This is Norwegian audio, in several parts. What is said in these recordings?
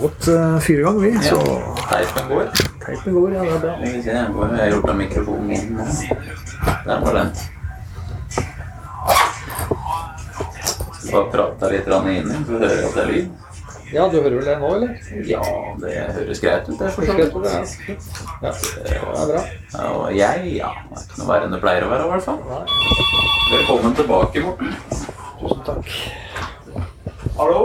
godt uh, fire ganger, gang, vi. Så Teipen går. teipen går, ja, det er bra. Jeg har gjort av mikrofonen min. Der var den. Skal bare prate litt inn, så hører jeg at det er lyd. Ja, du hører vel det nå, eller? Ja, det høres greit ut, det. er Greit, vidt. det Ja, det er bra. Ja, og jeg, ja. Det er ikke noe verre enn det pleier å være, i hvert fall. Velkommen tilbake, Morten. tusen takk. Hallo?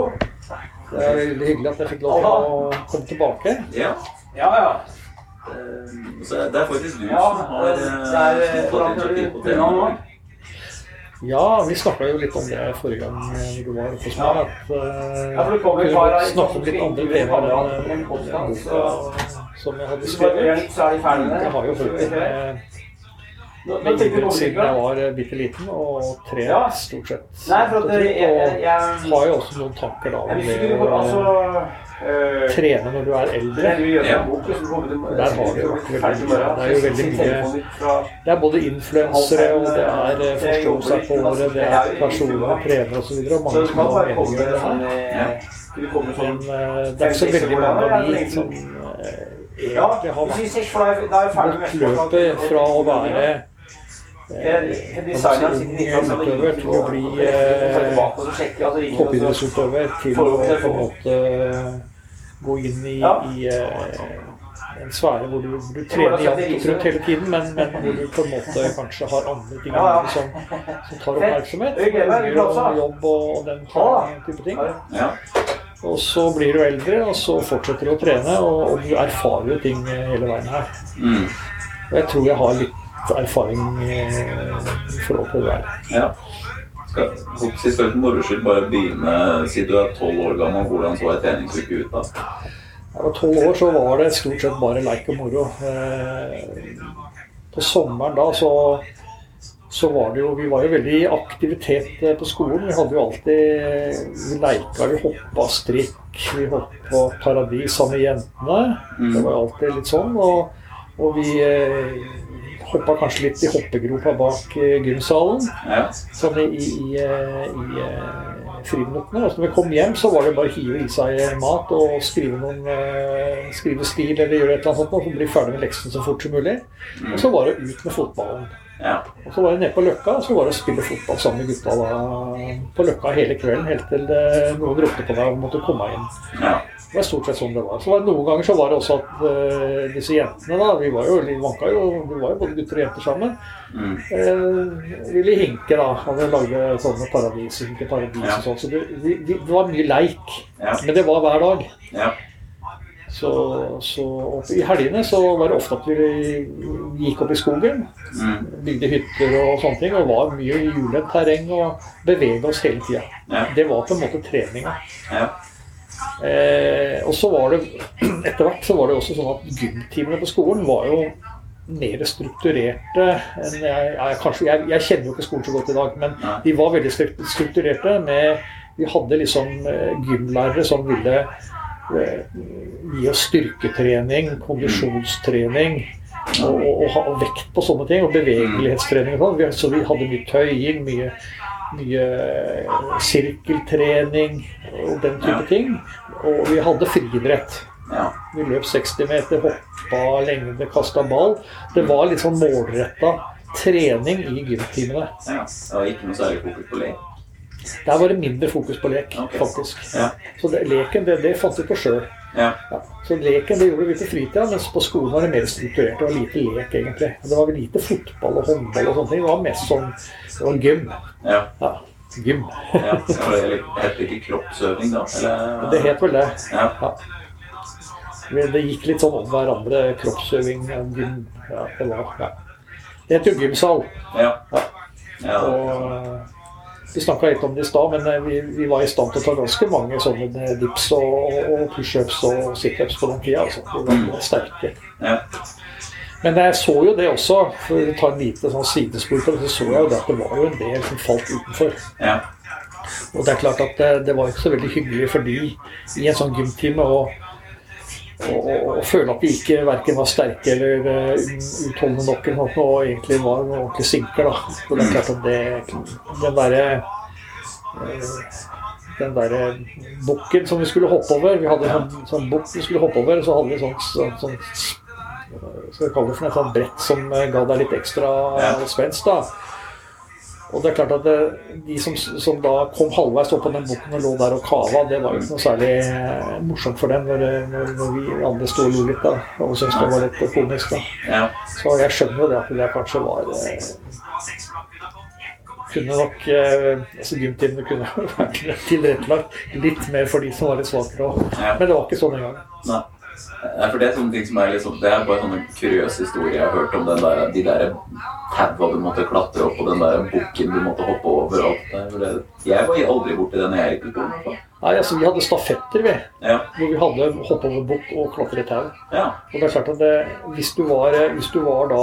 Det er veldig hyggelig at jeg fikk lov til å komme tilbake. Ja. Ja, ja. eh, Så det er faktisk du Ja, som har fått eh, eh, tatt initiativ på temaet. Ja, vi snakka jo litt om det forrige gang eh, du var hos meg. At vi uh, et par snakke om litt andre temaer enn boka som jeg hadde skrevet. det. Jeg har jo hørt det med Nå- nå tenker du på siden jeg var eh, bitte liten, og tre Ja. stort sett. Nei, for at jeg, jeg, og jeg, har jo også noen tanker da om det å altså øh, trene når du er eldre. Ja. du Der har det jo vært veldig mye. Det er jo veldig mye- Det er både influensere, og det er forståelse på året det er personer, trenere osv. Og Så mange som har meninger om det her. sånn eh, Skulle komme Men sånn eh, det er ikke så veldig mange av de som eh, Ja, egentlig har vært løpet fra å være eh, utøver til å bli eh, toppidrettsutøver til å på en måte gå inn i, i eh, en sfære hvor du, hvor du trener jevnt rundt hele tiden, men, men hvor du på en måte kanskje har andre ting Ja, ja. som, som tar oppmerksomhet. Unger og jobb og, og den type ting. Og så blir du eldre, og så fortsetter du å trene, og, og du erfarer jo ting eh, hele veien her. Mm. Og jeg tror jeg har litt erfaring forhold til det der. ja. Skal, jeg skal for moro skyld bare begynne, si du er tolv år gammel, hvordan så ei treningsuke ut da? Da jeg var tolv år, så var det stort sett bare leik og moro. Eh, På sommeren da så, så var det jo Vi var jo veldig i aktivitet eh, på skolen. Vi hadde jo alltid Vi leika, vi hoppa strikk, vi hoppa paradis sammen med jentene. Det var jo alltid litt sånn. Og, og vi eh, hoppa kanskje litt i hoppegropa bak eh, gymsalen. Ja. Sånn i, i, i, eh, i eh, friminuttene. Og så når vi kom hjem, så var det bare å hive i seg mat og skrive noen skrive stil eller gjøre et eller annet sånt, og bli ferdig med leksen så fort som mulig. Og så var det ut med fotballen. ja. Og så var det nede på Løkka, og så var det å spille fotball sammen med gutta da, på Løkka hele kvelden, helt til noen ropte på deg og måtte komme inn. ja. Det var stort sett sånn det var. Så Noen ganger så var det også at uh, disse jentene, da, vi var jo, vi vanka jo, vi var jo både gutter og jenter sammen, Mm. Uh, ville hinke, da. Og vi lagde sånne paradis, hinke paradis Ja. og sånn. Så det, vi, det var mye leik. Ja. Men det var hver dag. Ja. Så, så i helgene så var det ofte at vi gikk opp i skogen. Mm. Bygde hytter og sånne ting. Og var mye i julendt terreng og bevega oss hele tida. Ja. Det var på en måte treninga. Ja. Eh, og så var det etter hvert så var det også sånn at gymtimene på skolen var jo mer strukturerte enn jeg, jeg, kanskje, jeg, jeg kjenner jo ikke skolen så godt i dag, men de var veldig strukturerte. med Vi hadde liksom eh, gymlærere som ville eh, gi oss styrketrening, kondisjonstrening. Og, og, og ha vekt på sånne ting, og bevegelighetstrening. og sånn. Så vi hadde mye tøying, mye, mye sirkeltrening og den type ting. Og vi hadde friidrett. Ja. Vi løp 60 meter, hoppa lengde, kasta ball. Det var litt sånn målretta trening i gymtimene. ja. Det var ikke noe særlig fokus på lek. Der var det mindre fokus på lek, okay. faktisk. Ja. Så det, leken, det, det fant vi på sjøl. Ja. Ja. Så leken det gjorde vi på fritida, mens på skolen var det mer strukturert. Det var lite lek, egentlig. Det var lite fotball og håndball og sånne ting. Det var mest sånn Det var gym. Ja. Ja, gym. ja. Det het ikke kroppsøving da? Eller? Det het vel det. Ja. Ja. Men Det gikk litt sånn om hverandre. Kroppsøving, gym Ja, det var ja. Det het jo gymsal. Ja. Ja. ja. Og eh, vi snakka litt om det i stad, men eh, vi, vi var i stand til å ta ganske mange sånne eh, dips og, og pushups og situps på den tida. Altså. Vi var sterke. ja. Men jeg så jo det også, for å ta en lite sånn sidespor på det, så så jeg jo det at det var jo en del som falt utenfor. ja. Og det er klart at det, det var ikke så veldig hyggelig for de i en sånn gymtime å å- å føle at de ikke verken var sterke eller eh, utholdende nok eller noe, og egentlig var noen ordentlige sinker. da. Så det er klart at det, den derre eh, den derre bukken som vi skulle hoppe over. Vi hadde en sånn, sånn bukk vi skulle hoppe over, så hadde vi sånn, sånn, sånn skal vi kalle det for et sånt brett som eh, ga deg litt ekstra spenst. da. Og det er klart at det, De som, som da kom halvveis opp på den bukken og lå der og kava, det var jo ikke noe særlig eh, morsomt for dem når, når, når vi andre sto og lo litt da, og syntes det var litt komisk. da. Så jeg skjønner jo det at det kanskje var eh, Kunne nok eh, altså Gymtimene kunne vært tilrettelagt litt mer for de som var litt svakere. Men det var ikke sånn engang. Nei. Nei, for Det er sånne ting som er liksom, det er bare sånne kuriøse historier jeg har hørt om den der, de der taua du måtte klatre opp, og den der bukken du måtte hoppe over. og alt Jeg var aldri borti den jeg gikk på skolen. i. Nei, altså Vi hadde stafetter, vi. Ja. Hvor vi hadde hoppe over bukk og klatretau. ja. Og det er klart at det, hvis, du var, hvis du var da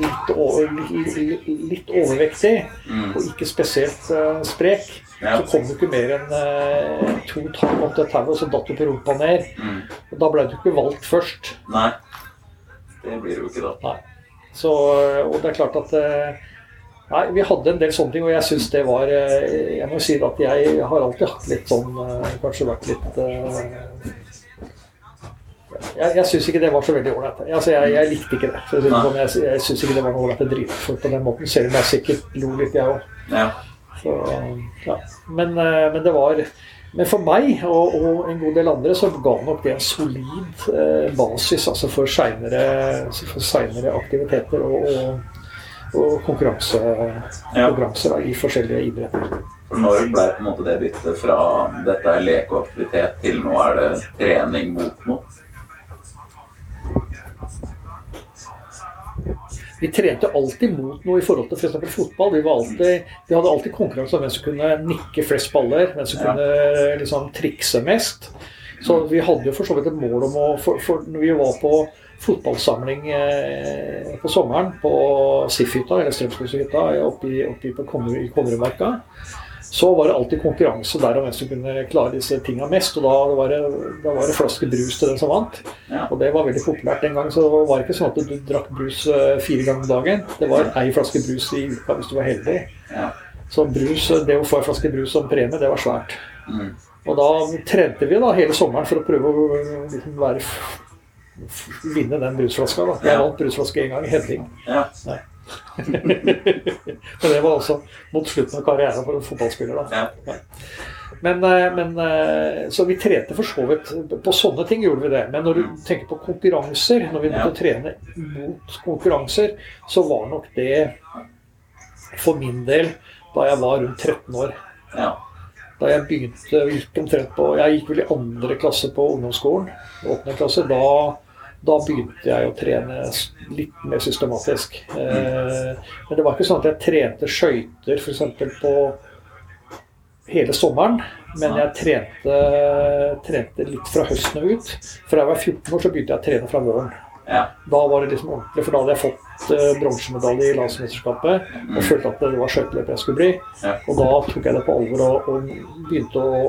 litt, over, litt, litt, litt overvektig Mm. og ikke spesielt uh, sprek, Ja. Så kom du ikke mer enn eh, to tak opp det tauet, og så datt du på rumpa ned. Mm. Og da ble du ikke valgt først. Nei. Det blir du ikke da. Nei. Så, og det er klart at eh, Nei, vi hadde en del sånne ting, og jeg syns det var eh, Jeg må si at jeg har alltid hatt litt sånn eh, Kanskje vært litt eh, Jeg, jeg syns ikke det var så veldig ålreit. Altså, jeg, jeg likte ikke det. Det sånn, jeg jeg syns ikke det var noe ålreit å drive for på den måten, selv om jeg sikkert lo litt, jeg òg. Så, ja. men, eh, men det var Men for meg og, og en god del andre så ga nok det en solid eh, basis altså for seinere aktiviteter og, og, og konkurranse, Ja. konkurranser da, i forskjellige idretter. Når ble det byttet fra dette er lek og aktivitet til nå er det trening mot noe? Vi trente alltid mot noe i forhold til f.eks. fotball. Vi, var alltid, vi hadde alltid konkurranse om hvem som kunne nikke flest baller, hvem som Ja. kunne liksom trikse mest. Så vi hadde jo for så vidt et mål om å for, for Når vi var på fotballsamling eh, på sommeren på SIF-hytta, eller Strømskoghytta, oppe i, oppe i på Konnerudmarka, så var det alltid konkurranse der om hvem som kunne klare disse tinga mest. Og da var det, da var det flaske brus til den som vant. Ja. Og det var veldig populært den gang. Så det var ikke sånn at du drakk brus eh, fire ganger om dagen. Det var ei flaske brus i uka hvis du var heldig. Ja. Så brus, det å få en flaske brus som premie, det var svært. Mm. Og da trente vi da hele sommeren for å prøve å liksom være vinne den brusflaska. da. Jeg vant brusflaske én gang i Hedling. Ja. Men det var også mot slutten av karrieren for en fotballspiller. da. Ja. Men, eh, men, eh, Så vi trente for så vidt På sånne ting gjorde vi det. Men når du tenker på konkurranser, når vi måtte trene mot konkurranser, så var nok det for min del da jeg var rundt 13 år. ja. Da jeg begynte, gikk omtrent på Jeg gikk vel i andre klasse på ungdomsskolen. Åttende klasse. Da, da begynte jeg å trene litt mer systematisk. Eh, men det var ikke sånn at jeg trente skøyter f.eks. på hele sommeren. Men jeg trente, trente litt fra høsten og ut. Fra jeg var 14 år, så begynte jeg å trene fra våren. Ja. Da var det liksom ordentlig, for da hadde jeg fått eh, bronsemedalje i landsmesterskapet og følte at det var skøyteløper jeg skulle bli. Ja. Og da tok jeg det på alvor og, og begynte å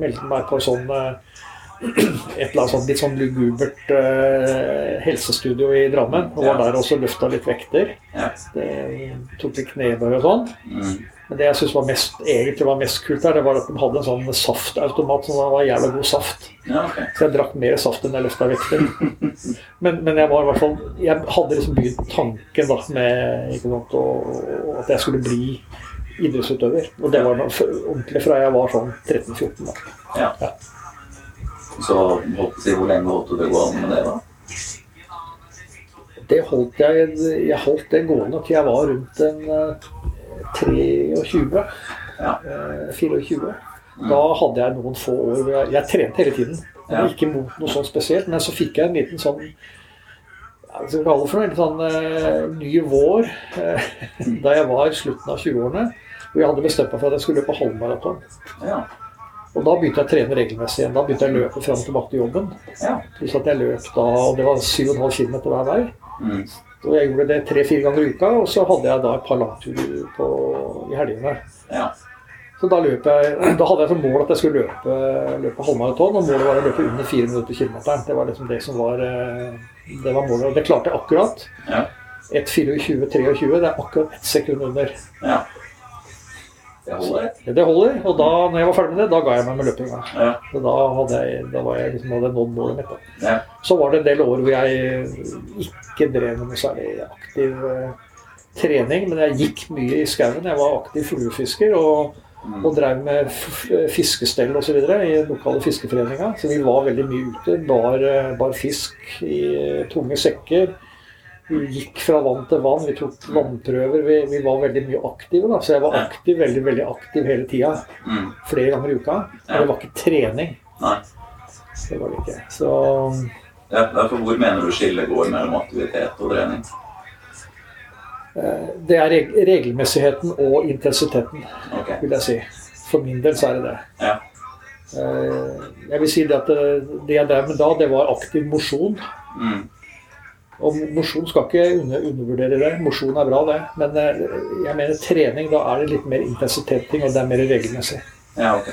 melde meg på sånn eh, et eller annet sånt litt sånn lugubert eh, helsestudio i Drammen. Og var der også løfta litt vekter. Det, tok litt knebøy og sånn. Mm. Men det jeg mest, egentlig var mest kult der, det var at de hadde en sånn saftautomat som var jævla god saft. ja. Så jeg drakk mer saft enn jeg løfta vekter. Men, men jeg var i hvert fall Jeg hadde liksom begynt tanken da med ikke sant, og, at jeg skulle bli idrettsutøver. Og det var ordentlig fra jeg var sånn 13-14. da. Ja. Ja. Så holdt jeg, hvor lenge holdt du det gående med det, da? Det holdt jeg Jeg holdt det gående til jeg var rundt en eh, 23. Ja. eh, 24. Da hadde jeg noen få år hvor jeg, jeg trente hele tiden. Ja. Ikke mot noe sånt spesielt. Men så fikk jeg en liten sånn ja, hva skal kalle det for? En sånn uh, ny vår uh, da jeg var i slutten av 20-årene. Hvor jeg hadde bestemt meg for at jeg skulle løpe halvmaraton. Ja. Og da begynte jeg å trene regelmessig igjen. Da begynte jeg å løpe fram og tilbake til jobben. Ja. Pluss at jeg løp da, og det var 7,5 km hver vei. Mm. Og jeg gjorde det tre-fire ganger i uka, og så hadde jeg da et par langturer på, i helgene. Ja. Så da, løp jeg, da hadde jeg som mål at jeg skulle løpe, løpe halvmaraton, og målet var å løpe under fire minutter kilometeren. Det var liksom det som var, eh, det var målet, og det klarte jeg akkurat. Ja. 1.24,23, det er akkurat ett sekund under. Ja. Det holder. Det holder. Og da når jeg var ferdig med det, da ga jeg meg med løpinga. Ja. Så da hadde jeg, da var jeg liksom, hadde nådd målet mitt. Ja. Så var det en del år hvor jeg ikke drev noe særlig aktiv eh, trening, men jeg gikk mye i skauen. Jeg var aktiv fluefisker og, og drev med fiskestell osv. i lokale fiskeforeninga. Så vi var veldig mye ute. Bar, eh, bar fisk i eh, tunge sekker. Vi gikk fra vann til vann, vi tok vannprøver. Vi, vi var veldig mye aktive. da, Så jeg var aktiv, veldig veldig aktiv hele tida. Mm. Flere ganger i uka. Men det var ikke trening. Nei. Det var det ikke. Så Ja, derfor hvor mener du skillet går mellom aktivitet og trening? eh, det er reg regelmessigheten og intensiteten, okay. vil jeg si. For min del så er det det. Ja. Eh, Jeg vil si det at det, det jeg drev med da, det var aktiv mosjon. Mm. Og mosjon skal ikke under, undervurdere det. Mosjon er bra, det. Men eh, jeg mener trening, da er det litt mer intensitet-ting, og det er mer regelmessig. Ja, ok.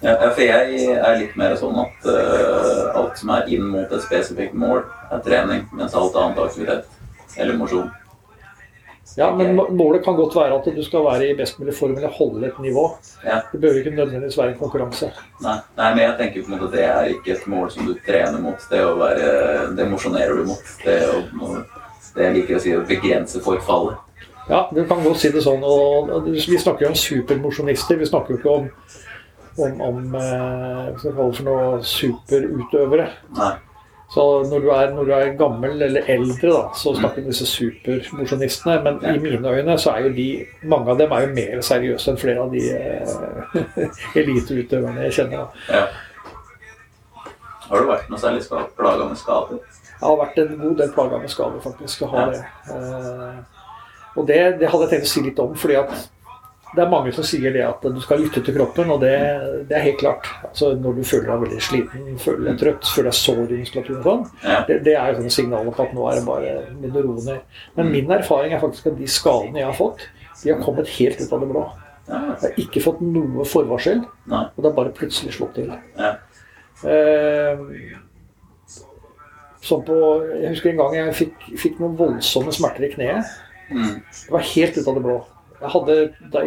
Ja, for jeg er litt mer sånn at uh, alt som er inn mot et spesifikt mål, er trening, mens alt annet aktivitet. Eller mosjon. Ja, men målet kan godt være at du skal være i best mulig form eller holde et nivå. Ja. Det behøver ikke nødvendigvis være en konkurranse. Nei, nei, men jeg tenker på en måte at det er ikke et mål som du trener mot. Det å være, det mosjonerer du mot. Det, å, det jeg liker å si, å begrense forfallet. Ja, du kan godt si det sånn. Og vi snakker jo om supermosjonister. Vi snakker jo ikke om, om, om eh, hva skal vi kalle det for noe superutøvere. Nei. Så når du, er, når du er gammel eller eldre, da, så snakker disse supermosjonistene. Men i mine øyne så er jo de Mange av dem er jo mer seriøse enn flere av de eh, eliteutøverne jeg kjenner. da. Ja. Har du vært noe særlig plaga med skader? Jeg har vært en god del plaga med skader, faktisk. Jeg har det. Eh, og det, det hadde jeg tenkt å si litt om, fordi at det er mange som sier det at du skal lytte til kroppen, og det, det er helt klart. Altså Når du føler deg veldig sliten, føler deg trøtt, føler deg sår i muskulaturen og sånn, Ja. det, det er jo sånne signaler på at nå er det bare med ro ned. Men min erfaring er faktisk at de skadene jeg har fått, de har kommet helt ut av det blå. Jeg har ikke fått noe forvarsel, Nei. og det har bare plutselig slått til. Ja. Eh, sånn på, jeg husker en gang jeg fikk, fikk noen voldsomme smerter i kneet. Mm. Det var helt ut av det blå. Jeg, hadde,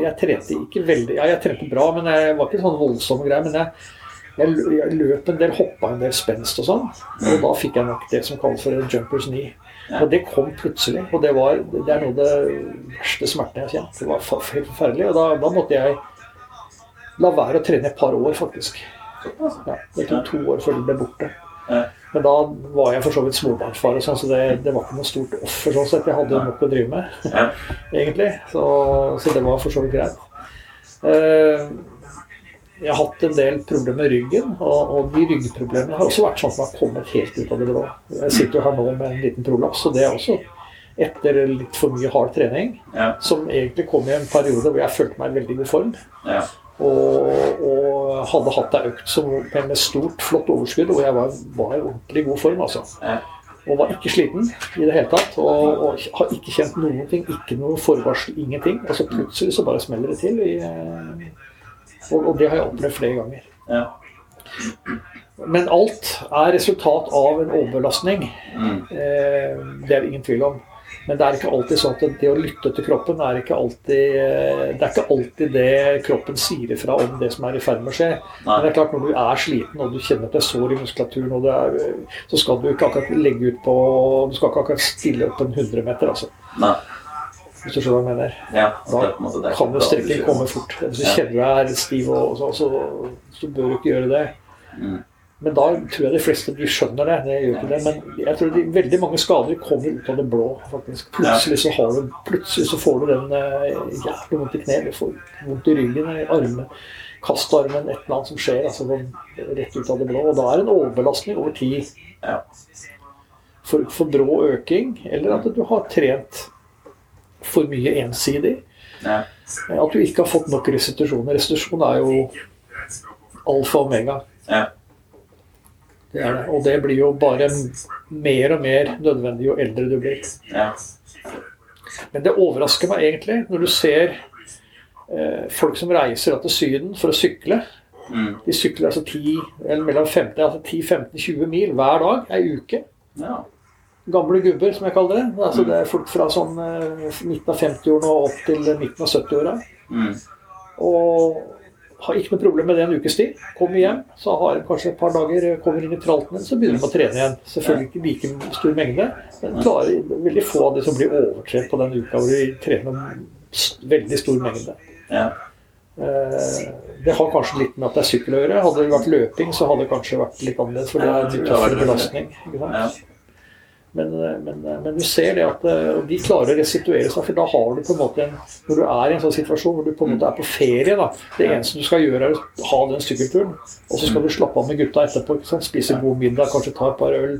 jeg trente ikke veldig Ja, jeg trente bra, men jeg var ikke sånn voldsomme greier. Men jeg, jeg, jeg løp en del, hoppa en del spenst og sånn. Og da fikk jeg nok det som kalles for en jumpers knee. Og det kom plutselig. Og det, var, det er noe av det verste smerten jeg har kjent. Det var helt forferdelig. Og da, da måtte jeg la være å trene et par år, faktisk. Ja, det tok to år før det ble borte. Men da var jeg for så vidt småbarnsfar, sånn, så det, det var ikke noe stort offer. sånn sett. Jeg hadde nok å drive med, Ja. egentlig. Så, så det var for så vidt greit. Eh, jeg har hatt en del problemer med ryggen, og, og de ryggproblemene har også vært sånn som har kommet helt ut av det blå. Jeg sitter jo her nå med en liten prolaps, og det er også etter litt for mye hard trening, Ja. som egentlig kom i en periode hvor jeg følte meg i veldig god form. Ja. Og, og hadde hatt ei økt som, med stort, flott overskudd, og jeg var, var i ordentlig god form. altså. Og var ikke sliten i det hele tatt. Og, og har ikke kjent noen ting, ikke noe forvarsel, ingenting. Og så plutselig så bare smeller det til. I, eh, og, og det har jeg opplevd flere ganger. Ja. Men alt er resultat av en overbelastning. Mm. Eh, det er det ingen tvil om. Men det er ikke alltid sånn at det å lytte til kroppen er ikke alltid eh, Det er ikke alltid det kroppen sier ifra om det som er i ferd med å skje. Men det er klart når du er sliten og du kjenner at det er sår i muskulaturen, og det er, så skal du ikke akkurat legge ut på Du skal ikke akkurat stille opp en 100 meter, altså. Nei. Hvis du skjønner hva jeg mener. Ja. det er Kan jo strekken komme fort. Hvis du kjenner deg er stiv, og så, så, så bør du ikke gjøre det. Mm. Men da tror jeg de fleste de skjønner det. det gjør ikke det. Men jeg tror de, veldig mange skader kommer ut av det blå. faktisk. Plutselig så, har du, plutselig så får du den eh, jævlig vondt i kneet, du får vondt i ryggen, i armen, kastarmen, et eller annet som skjer. altså sånn Rett ut av det blå. Og da er det en overbelastning over tid. Ja. For, for brå øking, eller at du har trent for mye ensidig. Ja. At du ikke har fått nok restitusjon. Restitusjon er jo alfa og omega. Ja. Det det. Og det blir jo bare mer og mer nødvendig jo eldre du blir. Ja. Men det overrasker meg egentlig når du ser eh, folk som reiser til Syden for å sykle. Mm. De sykler altså 10, eller mellom 50, altså 10-15-20 mil hver dag ei uke. ja. gamle gubber, som jeg kaller det. Altså, det er folk fra sånn eh, midten av 50-årene og opp til midten av 70-åra. Mm. Og har ikke noe problem med det en ukes tid. Kommer hjem, så har en kanskje et par dager, kommer inn i tralten, så begynner de å trene igjen. Selvfølgelig ikke like stor mengde, men klarer veldig få av de som blir overtrent på den uka hvor de trener veldig stor mengde. Ja. Eh, Det har kanskje litt med at det er sykkel å gjøre. Hadde det vært løping, så hadde det kanskje vært litt annerledes. For det er en belastning. Ikke sant? Men, eh, men, eh, men du ser det at eh, de klarer å restituere seg, for da har du på en måte en Når du er i en sånn situasjon hvor du på en måte er på ferie, da Det eneste du skal gjøre, er å ha den sykkelturen. Og så skal du slappe av med gutta etterpå. Spise god middag, kanskje ta et par øl.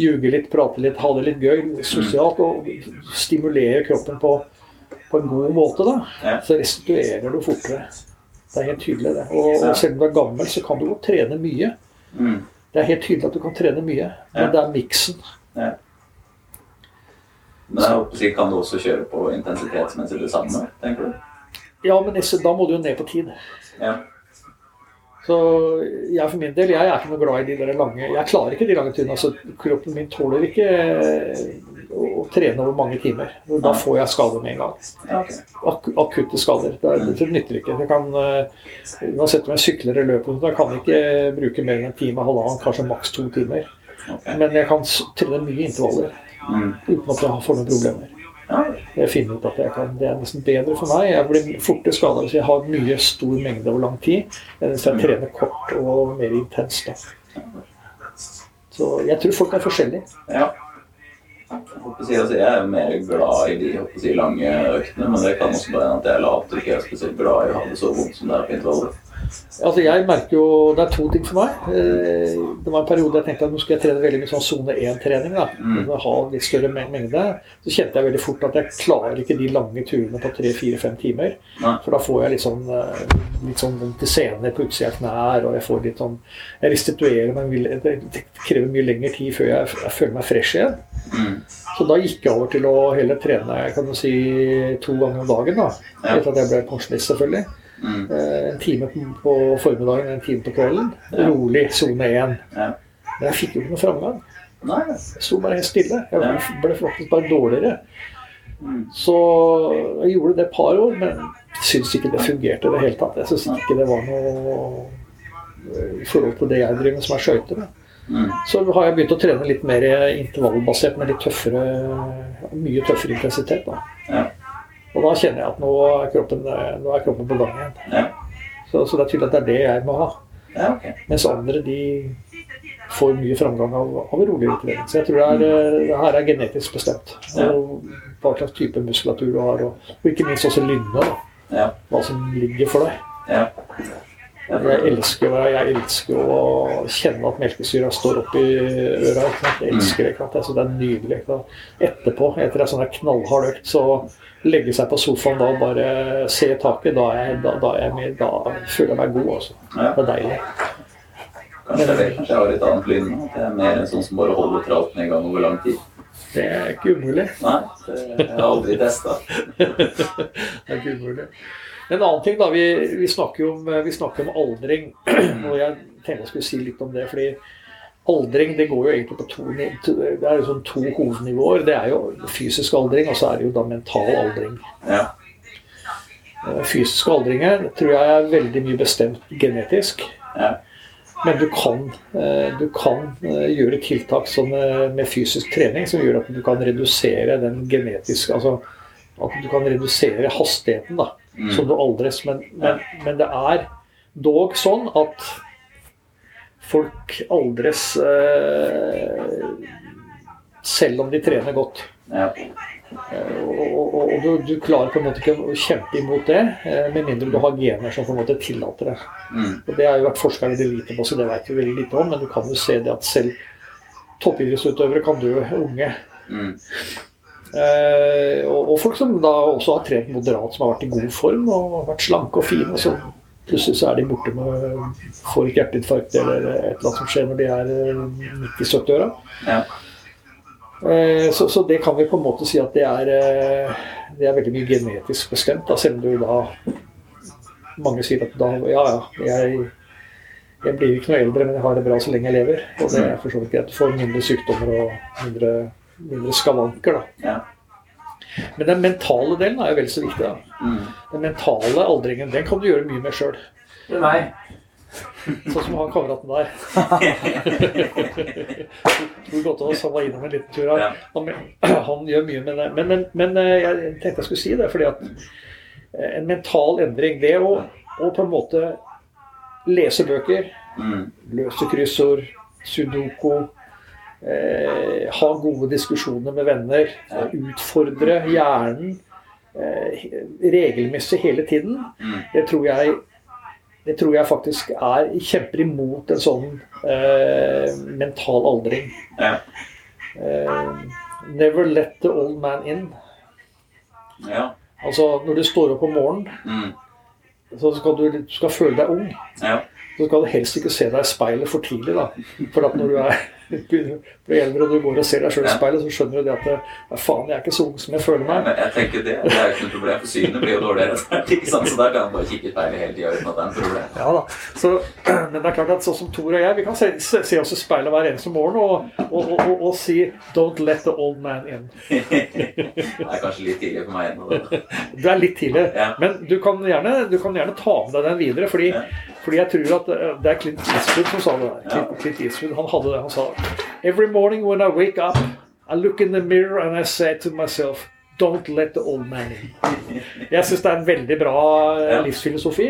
Ljuge litt, prate litt, ha det litt gøy sosialt. Og stimulere kroppen på, på en god måte, da. Så restituerer du fortere. Det er helt tydelig, det. Og, og selv om du er gammel, så kan du godt trene mye. Mm. Det er helt tydelig at du kan trene mye, men det er miksen. Ja. Men jeg håper, kan du også kjøre på intensitet mens du er det med tenker du? Ja, men da må du jo ned på tid. Ja. Så jeg for min del, jeg er ikke noe glad i de der lange Jeg klarer ikke de lange turene. Altså, kroppen min tåler ikke eh, å trene over mange timer. Da får jeg skader med en gang. Ak akutte skader. Det, er- det nytter ikke. Jeg kan, eh, uansett om jeg sykler eller løper, da kan jeg ikke bruke mer enn en time, halvannen, kanskje maks to timer. Men jeg kan trene mye intervaller. Uten at jeg får noen problemer. Jeg finner ut at jeg kan, Det er nesten bedre for meg. Jeg blir fortere skada hvis jeg har mye stor mengde over lang tid, enn hvis jeg trener kort og mer intenst. Så jeg tror folk er forskjellige. ja. Jeg, altså, jeg er mer glad i de si, lange øktene, men det kan også være at jeg er lat og ikke er spesielt glad i å ha det så vondt som det er på intervaller. Altså jeg merker jo, Det er to ting for meg. Eh, Det var en periode jeg tenkte at nå skal jeg trene veldig mye sånn sone 1-trening. da, Mm. Ha litt større mengde. Så kjente jeg veldig fort at jeg klarer ikke de lange turene på 3-4-5 timer. Nei. For da får jeg litt sånn, eh, litt sånn vondt i senene på utsida av knær, og jeg får litt sånn Jeg restituerer, men det krever mye lengre tid før jeg, jeg føler meg fresh igjen. Mm. Så da gikk jeg over til å heller trene kan du si, to ganger om dagen. da. Etter at jeg ble pensjonist, selvfølgelig. Mm. Eh, En time på- formiddagen en time på kvelden. Rolig, sone én. Ja. Men jeg fikk jo ikke noe framgang. Nei. Jeg sto bare helt stille. Jeg ble faktisk bare dårligere. Mm. Så jeg gjorde det et par år, men syns ikke det fungerte i det hele tatt. Jeg syns ikke det var noe eh, i forhold til det jeg driver med, som er skøyter. Mm. Så har jeg begynt å trene litt mer intervallbasert med litt tøffere, mye tøffere intensitet. da. Ja. Og da kjenner jeg at nå er kroppen, nå er kroppen på gang igjen. Ja. Så, så det er tydelig at det er det jeg må ha. ja, okay. Mens andre de får mye framgang av, av rolig utlevering. Så jeg tror det, er, eh, det her er genetisk bestemt. Ja. Og hva slags type muskulatur du har, og, og ikke minst også lynne. Ja. Hva som ligger for deg. Jeg elsker, jeg elsker å kjenne at melkesyra står opp i øra. Jeg elsker det. Jeg det er nydelig. Etterpå, etter en sånn knallhard økt, så legge seg på sofaen da og bare se taket, da, jeg, da, da, er jeg med, da føler jeg meg god. Også. Det er deilig. Kanskje jeg kanskje jeg har litt annet lyn. At jeg er mer en sånn som bare holder tralten i gang over lang tid. Det er ikke umulig. Nei, det har jeg aldri testa. Det er ikke umulig. En annen ting, da. Vi, vi, snakker, om, vi snakker om aldring. Og jeg tenkte jeg skulle si litt om det. fordi aldring det går jo egentlig på to, Det er jo sånn to hovednivåer. Det er jo fysisk aldring, og så er det jo da mental aldring. Ja. Eh, Fysiske aldringer tror jeg er veldig mye bestemt genetisk. Ja. Men du kan, eh, du kan eh, gjøre tiltak som, eh, med fysisk trening som gjør at du kan redusere den genetiske Altså at du kan redusere hastigheten da, Mm. som du aldres. Men, men, men det er dog sånn at folk aldres eh, selv om de trener godt. Ja. Eh, Og, og, og du, du klarer på en måte ikke å kjempe imot det, eh, med mindre du har gener som på en måte tillater det. Mm. Og Det har jo vært forskerne veldig lite på, så det vet vi veldig lite om. Men du kan jo se det at selv toppidrettsutøvere kan dø unge. Mm. Eh, og, og folk som da også har trent moderat, som har vært i god form og vært slanke og fine. og Så plutselig så er de borte med får ikke hjerteinfarkt eller et eller annet som skjer når de er eh, midt i 70-åra. Ja. Eh, Så, så det kan vi på en måte si at det er, eh, det er veldig mye genetisk bestemt. Da, selv om du da Mange sier at da Ja, ja, jeg, jeg blir ikke noe eldre, men jeg har det bra så lenge jeg lever. Og det er for så vidt greit. Du får mindre sykdommer og mindre mindre skavanker. da. Ja. Men den mentale delen er jo vel så viktig. da. Mm. Den mentale aldringen den kan du gjøre mye med sjøl. Sånn som han kameraten der. Tor Gottaas var innom en liten tur her. Han, han gjør mye med det. Men, men, men eh, jeg tenkte jeg skulle si det, fordi at eh, en mental endring, det å, å på en måte lese bøker, Mm. løse kryssord, sudoku, eh, ha gode diskusjoner med venner, utfordre hjernen eh, regelmessig hele tiden, Mm. det tror jeg det tror jeg faktisk er kjemper imot en sånn eh, mental aldring. Ja. Eh, never let the old man in. Ja. Altså, når du står opp om morgenen, Mm. så skal du, du skal føle deg ung. Ja. Så skal du helst ikke se deg i speilet for tidlig. da. For at når du er begynner å bli eldre og du går og ser deg sjøl i speilet, så skjønner du det at ja, faen, jeg er ikke så ung som jeg føler meg. men jeg tenker det, det er jo ikke noe problem, for synet blir jo dårligere. Ikke sant? Så der kan man bare kikke i speilet hele tida uten at det er en problem. Ja da. Så, men det er klart at sånn som Tor og jeg, vi kan se, se, oss i speilet hver eneste morgen og, og, og, og, og si 'Don't let the old man in'. Det er kanskje litt tidlig for meg ennå. da. Du er litt tidlig, Ja. men du kan, gjerne, du kan gjerne ta med deg den videre. Fordi, Ja. Fordi jeg tror at eh, det er Clint Eastwood som sa det der. Clint, Clint Eastwood, han hadde det. Han sa Every morning when I wake up, I look in the mirror and I say to myself Don't let the old man in. Jeg syns det er en veldig bra eh, livsfilosofi.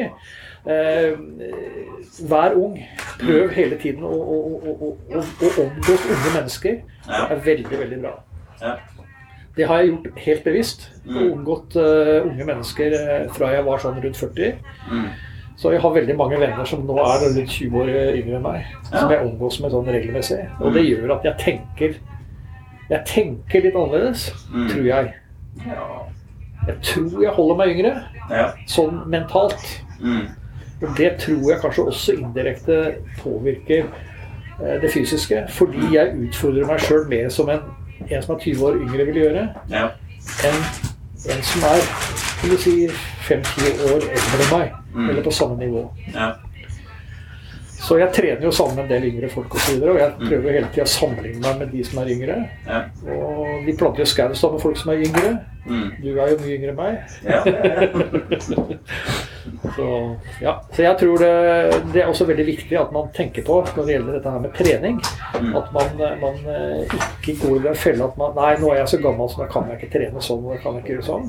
Eh, vær ung. Prøv hele tiden å, å, å, å, omgås unge mennesker. Det er veldig, veldig bra. Det har jeg gjort helt bevisst. Mm. Omgått uh, unge mennesker fra jeg var sånn rundt 40. Mm. Så jeg har veldig mange venner som nå er rundt 20 år yngre enn meg. Som jeg omgås med sånn regelmessig. Og Mm. det gjør at jeg tenker Jeg tenker litt annerledes, Mm. tror jeg. Jeg tror jeg holder meg yngre, Ja. sånn mentalt. Mm. Og det tror jeg kanskje også indirekte påvirker eh, det fysiske. Fordi jeg utfordrer meg sjøl mer som en, en som er 20 år yngre vil gjøre, Ja. enn en som er si, 5-10 år eldre enn meg. Mm. Eller på samme nivå. Ja. Så jeg trener jo sammen med en del yngre folk. Og, så videre, og jeg Mm. prøver hele tida å sammenligne meg med de som er yngre. Ja. Og vi planter jo skau sammen med folk som er yngre. Mm. Du er jo mye yngre enn meg. Ja. Så, ja. så jeg tror det, det er også veldig viktig at man tenker på når det gjelder dette her med trening. Mm. At man, man eh, ikke går i den fella at man Nei, nå er jeg så gammel, så da kan jeg ikke trene sånn. og da kan jeg ikke gjøre sånn.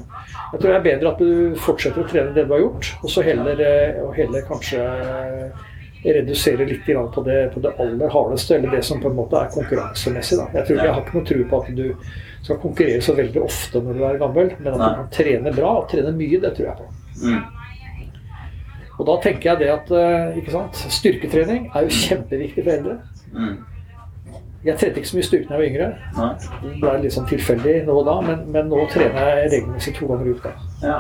Jeg tror det er bedre at du fortsetter å trene det du har gjort, og så heller, eh, og heller kanskje redusere litt på det, på det aller hardeste, eller det som på en måte er konkurransemessig. Da. Jeg tror jeg har ikke noe tro på at du skal konkurrere så veldig ofte når du er gammel, men at du kan trene bra og trene mye, det tror jeg på. Mm. Og da tenker jeg det at eh, ikke sant, styrketrening er jo kjempeviktig for eldre. Mm. Jeg trente ikke så mye styrke da jeg var yngre. Nei. Det ble litt sånn tilfeldig nå og da, men, men nå trener jeg regelmessig to ganger i uka. Ja.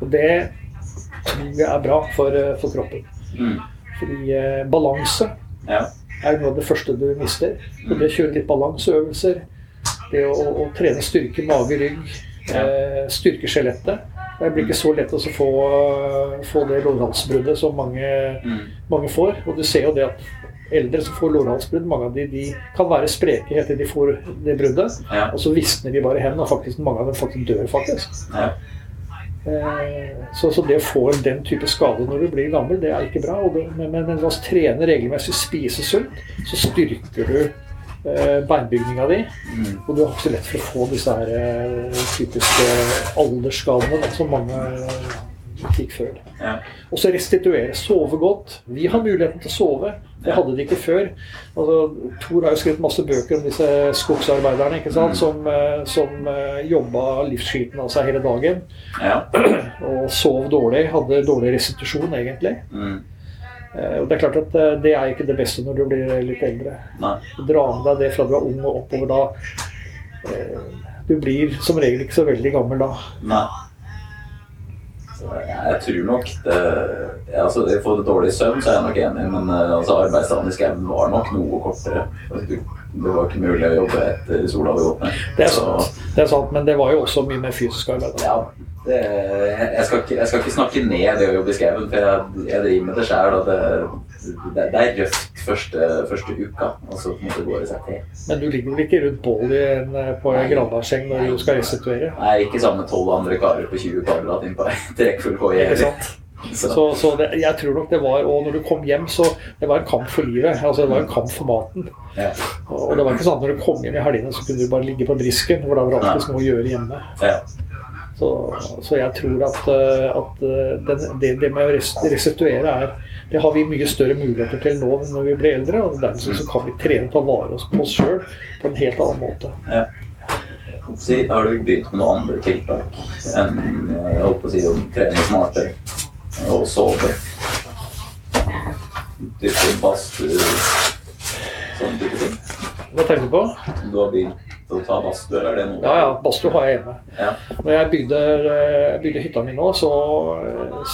Og det tror er bra for, eh, for kroppen. Mm. Fordi eh, balanse Ja. er noe av det første du mister. Og det å kjøre litt balanseøvelser, det å, å, å trene styrke, mage, rygg, eh, styrke skjelettet Det blir ikke så lett å få, få det lårhalsbruddet som mange, Mm. mange får. Og du ser jo det at eldre som får lårhalsbrudd, mange av de, de kan være spreke helt til de får det bruddet. Ja. Og så visner de bare hen, og faktisk, mange av dem faktisk dør, faktisk. Ja. Eh, Så, så det å få den type skade når du blir gammel, det er ikke bra. Det, men, men ved å trene regelmessig, spise sunt, så styrker du eh, beinbygninga di. Mm. Og du har ikke så lett for å få disse her eh, typiske aldersskadene som mange fikk før. Ja. Og så restituere. Sove godt. Vi har muligheten til å sove. Det hadde de ikke før. Altså, Tor har jo skrevet masse bøker om disse skogsarbeiderne ikke sant? Mm. som, eh, som eh, jobba livsskiten av seg hele dagen Ja. og sov dårlig. Hadde dårlig restitusjon, egentlig. Mm. Eh, Og det er klart at det er ikke det beste når du blir litt eldre. Nei. Dra med deg det fra du er ung og oppover da. Du blir som regel ikke så veldig gammel da. Nei. Jeg tror nok det altså, det- For dårlig søvn så er jeg nok enig, men eh, altså, arbeidsdagen i skauen var nok noe kortere. Altså, Det var ikke mulig å jobbe etter sola hadde gått ned. Det er sant, det er sant men det var jo også mye mer fysisk arbeid. da. ja, det, jeg, skal ikke, jeg skal ikke snakke ned det å jobbe i skauen, for jeg, jeg driver med det sjøl. Det, det, er røft første, første uka, og så på en måte går det seg til. Men du ligger vel ikke rundt bål i en, eh, på en granbasseng når du skal restituere? Er ikke sammen med tolv andre karer på 20 kvadrat inn på ei trekkfull koie. Så, Så, så det, jeg tror nok det var Og når du kom hjem, så det var en kamp for livet. Altså Det var en kamp for maten. ja, Og det var ikke sånn at når du kom hjem i helgene, så kunne du bare ligge på brisken. For da var det alltid noe å gjøre hjemme. ja, Så, så jeg tror at, eh, at eh, den, det, det med å restituere er Det har vi mye større muligheter til nå når vi blir eldre. Og Derfor så kan vi trene og ta vare på oss sjøl på en helt annen måte. ja. Si, har du begynt med noen andre tiltak enn jeg holdt på å si å trene smartere og sove? Dykke badstue, sånne type ting. Hva tenker du på? Du har begynt å ta badstue, eller er det noe? Ja, ja, badstue har jeg hjemme. Ja. Når jeg bygde, eh, bygde hytta mi nå, så,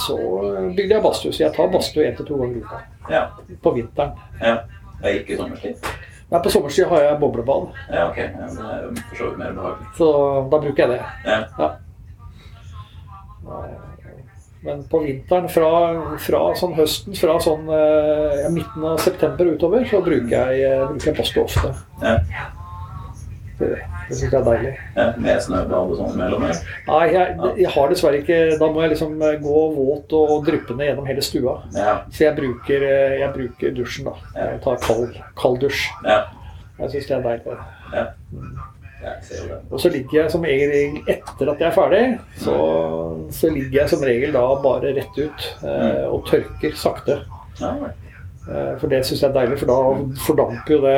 så bygde jeg badstue. Så jeg tar badstue én til to ganger i uka. Ja. På vinteren. ja. Det er ikke sommerstid? Nei, på sommerstid har jeg boblebad, Ja, ok. Ja, det er for så vidt mer behagelig. så da bruker jeg det. Ja. Men på vinteren, fra, fra sånn høsten, fra sånn eh, ja, midten av september utover, så bruker jeg, bruker jeg badstue ofte. Ja. Det, det syns jeg er deilig. Med snøbad og sånn mellom? Nei, jeg, jeg har dessverre ikke Da må jeg liksom eh, gå våt og dryppende gjennom hele stua. Ja. Så jeg bruker, eh, jeg bruker dusjen, da. Jeg tar kald, kald dusj. Ja. Jeg syns det er deilig. ja. Det. Og så ligger jeg som regel etter at jeg er ferdig, så, så ligger jeg som regel da bare rett ut eh, og tørker sakte. Ja, for det syns jeg er deilig, for da fordamper jo det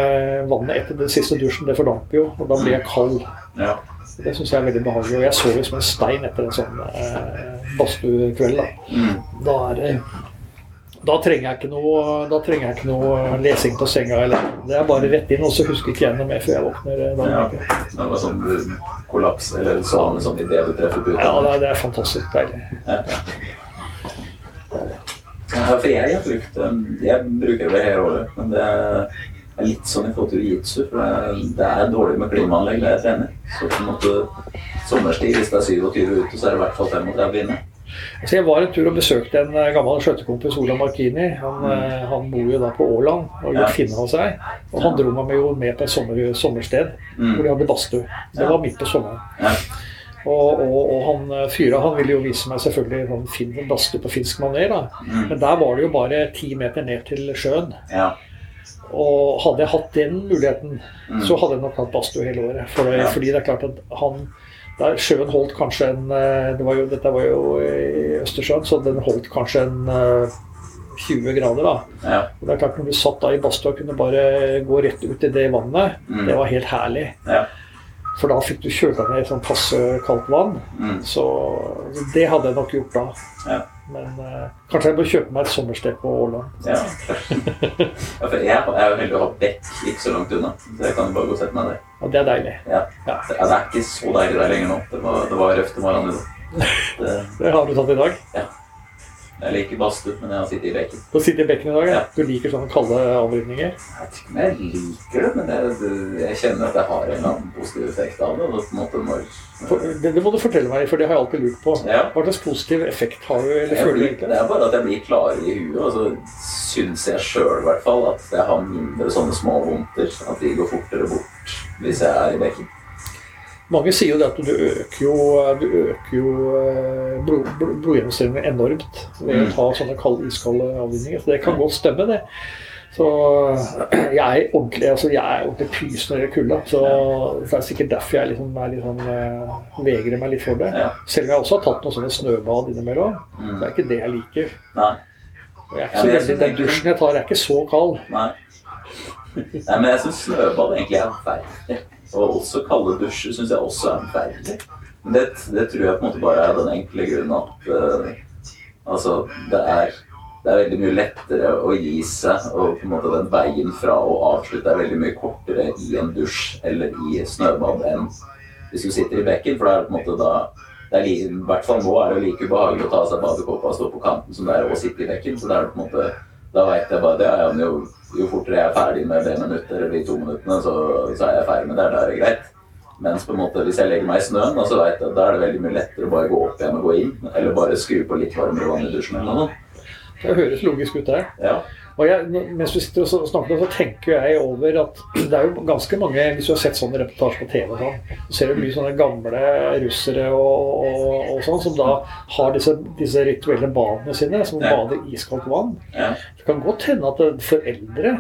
vannet etter den siste dusjen. Det fordamper jo, og da blir jeg kald. ja. Det syns jeg er veldig behagelig. Og jeg sover som en stein etter en sånn eh, badstuekveld. Da. Mm. Da, er da trenger jeg ikke noe Da trenger jeg ikke noe lesing på senga. Eller, det er bare rett inn, og så husker ikke jeg noe mer før jeg våkner. Da, Ja. Det var sånn kollaps, eller sånn, sånn idet du treffer puta. Ja, det er, det er fantastisk deilig. Ja. For jeg har brukt um, Jeg bruker det hele året, men det er litt sånn i forhold til jiu-jitsu. For det- er dårlig med klimaanlegg der jeg trener. Så på en måte sommerstid, hvis det er 27 ute, så er det i hvert fall 35 inne. Så jeg var en tur og besøkte en eh, gammel skøytekompis, Ola Markini. Han, eh, han bor jo da på Åland og Ja. gjort finne av seg. Og han dro meg med, på et sommer, sommersted hvor Mm. de hadde badstue. Det var midt på sommeren. Og, og, og han eh, fyra han ville jo vise meg selvfølgelig sånn fin badstue på finsk maner. da. Mm. Men der var det jo bare ti meter ned til sjøen. Ja. Og hadde jeg hatt den muligheten, Mm. så hadde jeg nok hatt badstue hele året. For, Ja. Fordi det er klart at han der Sjøen holdt kanskje en eh, det var jo, Dette var jo i Østersjøen, så den holdt kanskje en eh, 20 grader. da. ja. Og det er klart Når du satt da i badstua og kunne bare gå rett ut i det vannet, Mm. det var helt herlig. Ja. For da fikk du kjølt deg ned i sånn passe kaldt vann. Mm. Så det hadde jeg nok gjort da. Ja. Men eh, kanskje jeg bør kjøpe meg et sommersted på Åland. Ja. ja, for jeg er jo heldig å ha bekk ikke så langt unna. Så jeg kan jo bare gå og sette meg der. Ja, det er deilig. Ja. Ja. Ja, det er ikke så deilig der lenger nå. Det var, det var røft i morgenen i dag. Det- Det har du tatt i dag. Jeg liker badstue, men jeg har sittet i bekken. Du sitter i bekken i dag. Ja. Du liker sånne kalde anrydninger? Jeg vet ikke om jeg liker det, men jeg, jeg kjenner at jeg har en eller annen positiv effekt av det. På en måte når, For, det, det må du fortelle meg, for det har jeg alltid lurt på. Ja. Hva slags positiv effekt har du, eller jeg føler du egentlig? det er bare at jeg blir klarere i huet, og så syns jeg sjøl i hvert fall at jeg har mindre sånne små vondter. At de går fortere bort hvis jeg er i bekken. Mange sier jo det at du øker jo, du øker jo eh, blod, blodgjennomstrømningen enormt ved å Mm. ta sånne kalde, iskalde avvinninger. Så det kan godt stemme, det. Så jeg er ordentlig altså jeg er ordentlig pys når det gjelder kulda. Så det er sikkert derfor jeg liksom eh, vegrer meg litt for det. Selv om jeg også har tatt noen sånne snøbad innimellom. Mm. Det er ikke det jeg liker. Jeg er ikke så den dusjen jeg tar, er ikke så kald. Nei. Nei, men jeg syns snøbad egentlig er verre. Og også kalde dusjer syns jeg også er forferdelig. Men det, det tror jeg på en måte bare er den enkle grunnen at uh, altså, det er, det er veldig mye lettere å gi seg, og på en måte den veien fra å avslutte er veldig mye kortere i en dusj eller i snøbad enn hvis du sitter i bekken, for da er det på en måte da det er I hvert fall nå er det like ubehagelig å ta av seg badekåpa og stå på kanten som det er å sitte i bekken. Så da er på en måte da veit jeg bare det. Men jo, jo fortere jeg er ferdig med det minuttet eller de to minuttene, så, så er jeg ferdig med det. Da er det greit. Mens på en måte, hvis jeg legger meg i snøen, da, så vet jeg da er det veldig mye lettere å bare gå opp igjen og gå inn. Eller bare skru på litt varmere vann i dusjen eller noe. Det høres logisk ut det. Ja. Og jeg, mens vi sitter og snakker, så tenker jeg over at det er jo ganske mange Hvis du har sett sånne reportasjer på TV, sånn, så ser du mye sånne gamle russere og, og, og sånn som da har disse, disse rituelle badene sine, som Ja. bader i iskaldt vann. Ja. Det kan godt hende at foreldre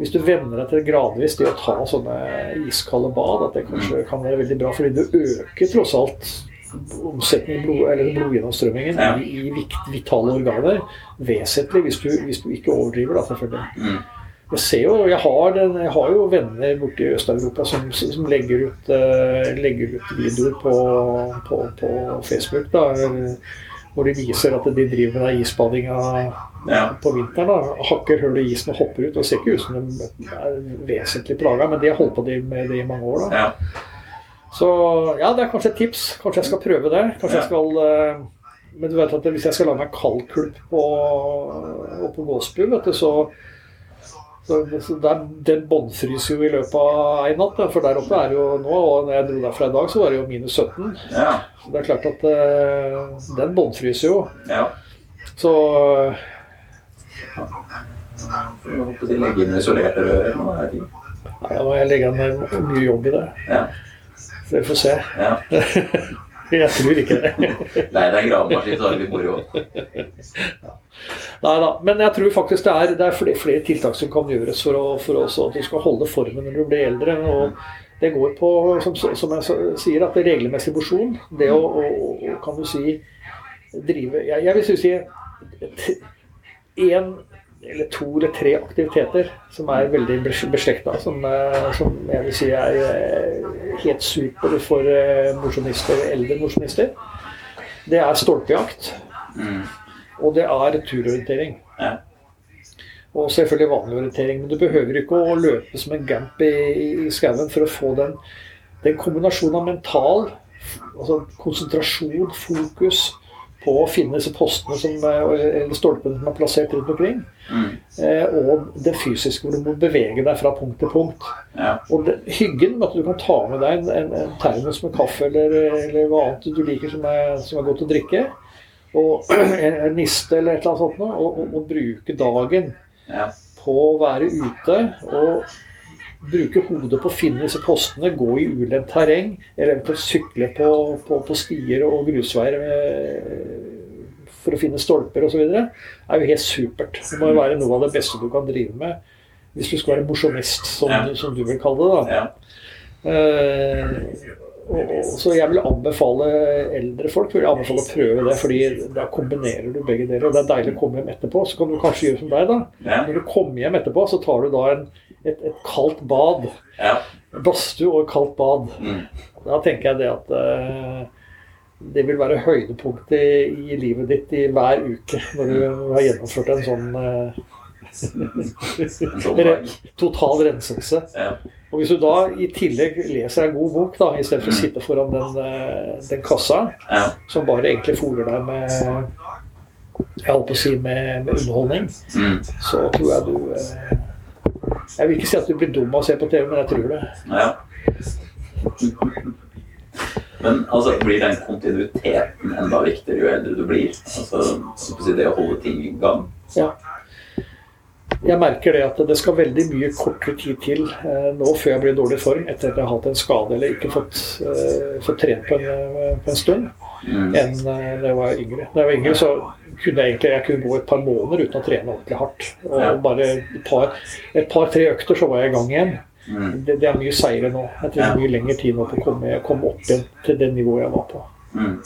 hvis du venner deg til gradvis det å ta sånne iskalde bad, at det kanskje kan være veldig bra. Fordi du øker tross alt omsetningen, blod, eller blodgjennomstrømmingen Ja. i, i vikt, vitale organer vesentlig, hvis du, hvis du ikke overdriver, da, selvfølgelig. Mm. Jeg ser jo, jeg har, den, jeg har jo venner borte i Øst-Europa som, som legger, ut, uh, legger ut videoer på, på, på Facebook, da, eh, hvor de viser at de driver med isbadinga Ja. på vinteren. da, Hakker hull i isen og hopper ut. og ser ikke ut som de er vesentlig plaga, men de har holdt på med det i mange år. da. Ja. Så ja, det er kanskje et tips. Kanskje jeg skal prøve det. Kanskje jeg skal eh, Men du vet at hvis jeg skal la meg kaldkulp på, på Gåsbu, vet du, så så, så der, Den båndfryser jo i løpet av én natt. For der oppe er det jo nå, og når jeg dro derfra i dag, så var det jo minus 17. ja. Så det er klart at eh, den båndfryser jo. ja. Så Jeg håper de å legge inn isolerte rør Nå er jeg fint. ja, jeg legge ned mye jobb i det. Ja. Vi får se. ja. Jeg tror ikke det. Nei, det er gravemaskin, så har vi moro. Nei da, men jeg tror faktisk det er, det er flere, flere tiltak som kan gjøres for, å, for også at du skal holde formen når du blir eldre. og Det går på, som, som jeg sier, at det er regelmessig mosjon. Det å, å, kan du si, drive Jeg, jeg vil si én eller to eller tre aktiviteter som er veldig bes- beslekta, som, eh, som jeg vil si er eh, helt super for eh, mosjonister, eldre mosjonister. Det er stolpejakt. Mm. Og det er turorientering. Ja. Og selvfølgelig vanlig orientering. Men du behøver ikke å løpe som en gamp i, i skauen for å få den, den kombinasjonen av mental altså konsentrasjon, fokus på å finne disse postene som, eller stolpene som er plassert rundt omkring. Mm. eh, Og det fysiske, hvor du må bevege deg fra punkt til punkt. Ja. Og det, hyggen med at du kan ta med deg en, en, en termos med kaffe eller, eller hva annet du liker som er, som er godt å drikke, og en, en niste eller et eller annet sånt, og, og, og bruke dagen Ja. på å være ute og bruke hodet på å finne disse postene, gå i ulendt terreng, eller eventuelt sykle på, på, på stier og grusveier for å finne stolper osv., er jo helt supert. Det må jo være noe av det beste du kan drive med hvis du skal være mosjonist, som, Ja. som du vil kalle det. da. Ja. Eh, og, så jeg vil anbefale eldre folk vil jeg anbefale å prøve det, fordi da kombinerer du begge deler. og Det er deilig å komme hjem etterpå. Så kan du kanskje gjøre som deg, da. Ja. Når du kommer hjem etterpå, så tar du da en, et, et kaldt bad. Ja. Badstue og kaldt bad. Mm. Da tenker jeg det at uh, det vil være høydepunktet i, i livet ditt i hver uke når du har gjennomført en sånn dag. total renselse. Ja. Og hvis du da i tillegg leser en god bok, da, istedenfor å sitte foran den, eh, den kassa, Ja. som bare egentlig fôrer deg med jeg holdt på å si med, med underholdning, Mm. så tror jeg du eh, Jeg vil ikke si at du blir dum av å se på TV, men jeg tror det. ja. Men altså, blir den kontinuiteten enda viktigere jo eldre du blir? Altså, det å holde ting i gang? Ja. Jeg merker det at det skal veldig mye kortere tid til eh, nå før jeg blir i dårlig form etter at jeg har hatt en skade eller ikke fått, eh, fått trent på en, eh, på en stund, Mm. enn eh, da jeg var yngre. Da jeg var yngre så kunne jeg egentlig jeg kunne gå et par måneder uten å trene ordentlig hardt. Og bare et par-tre par-tre økter så var jeg i gang igjen. Mm. Det, det er mye seire nå. Jeg trenger mye lengre tid nå på å komme, komme opp igjen til det nivået jeg var på. Mm.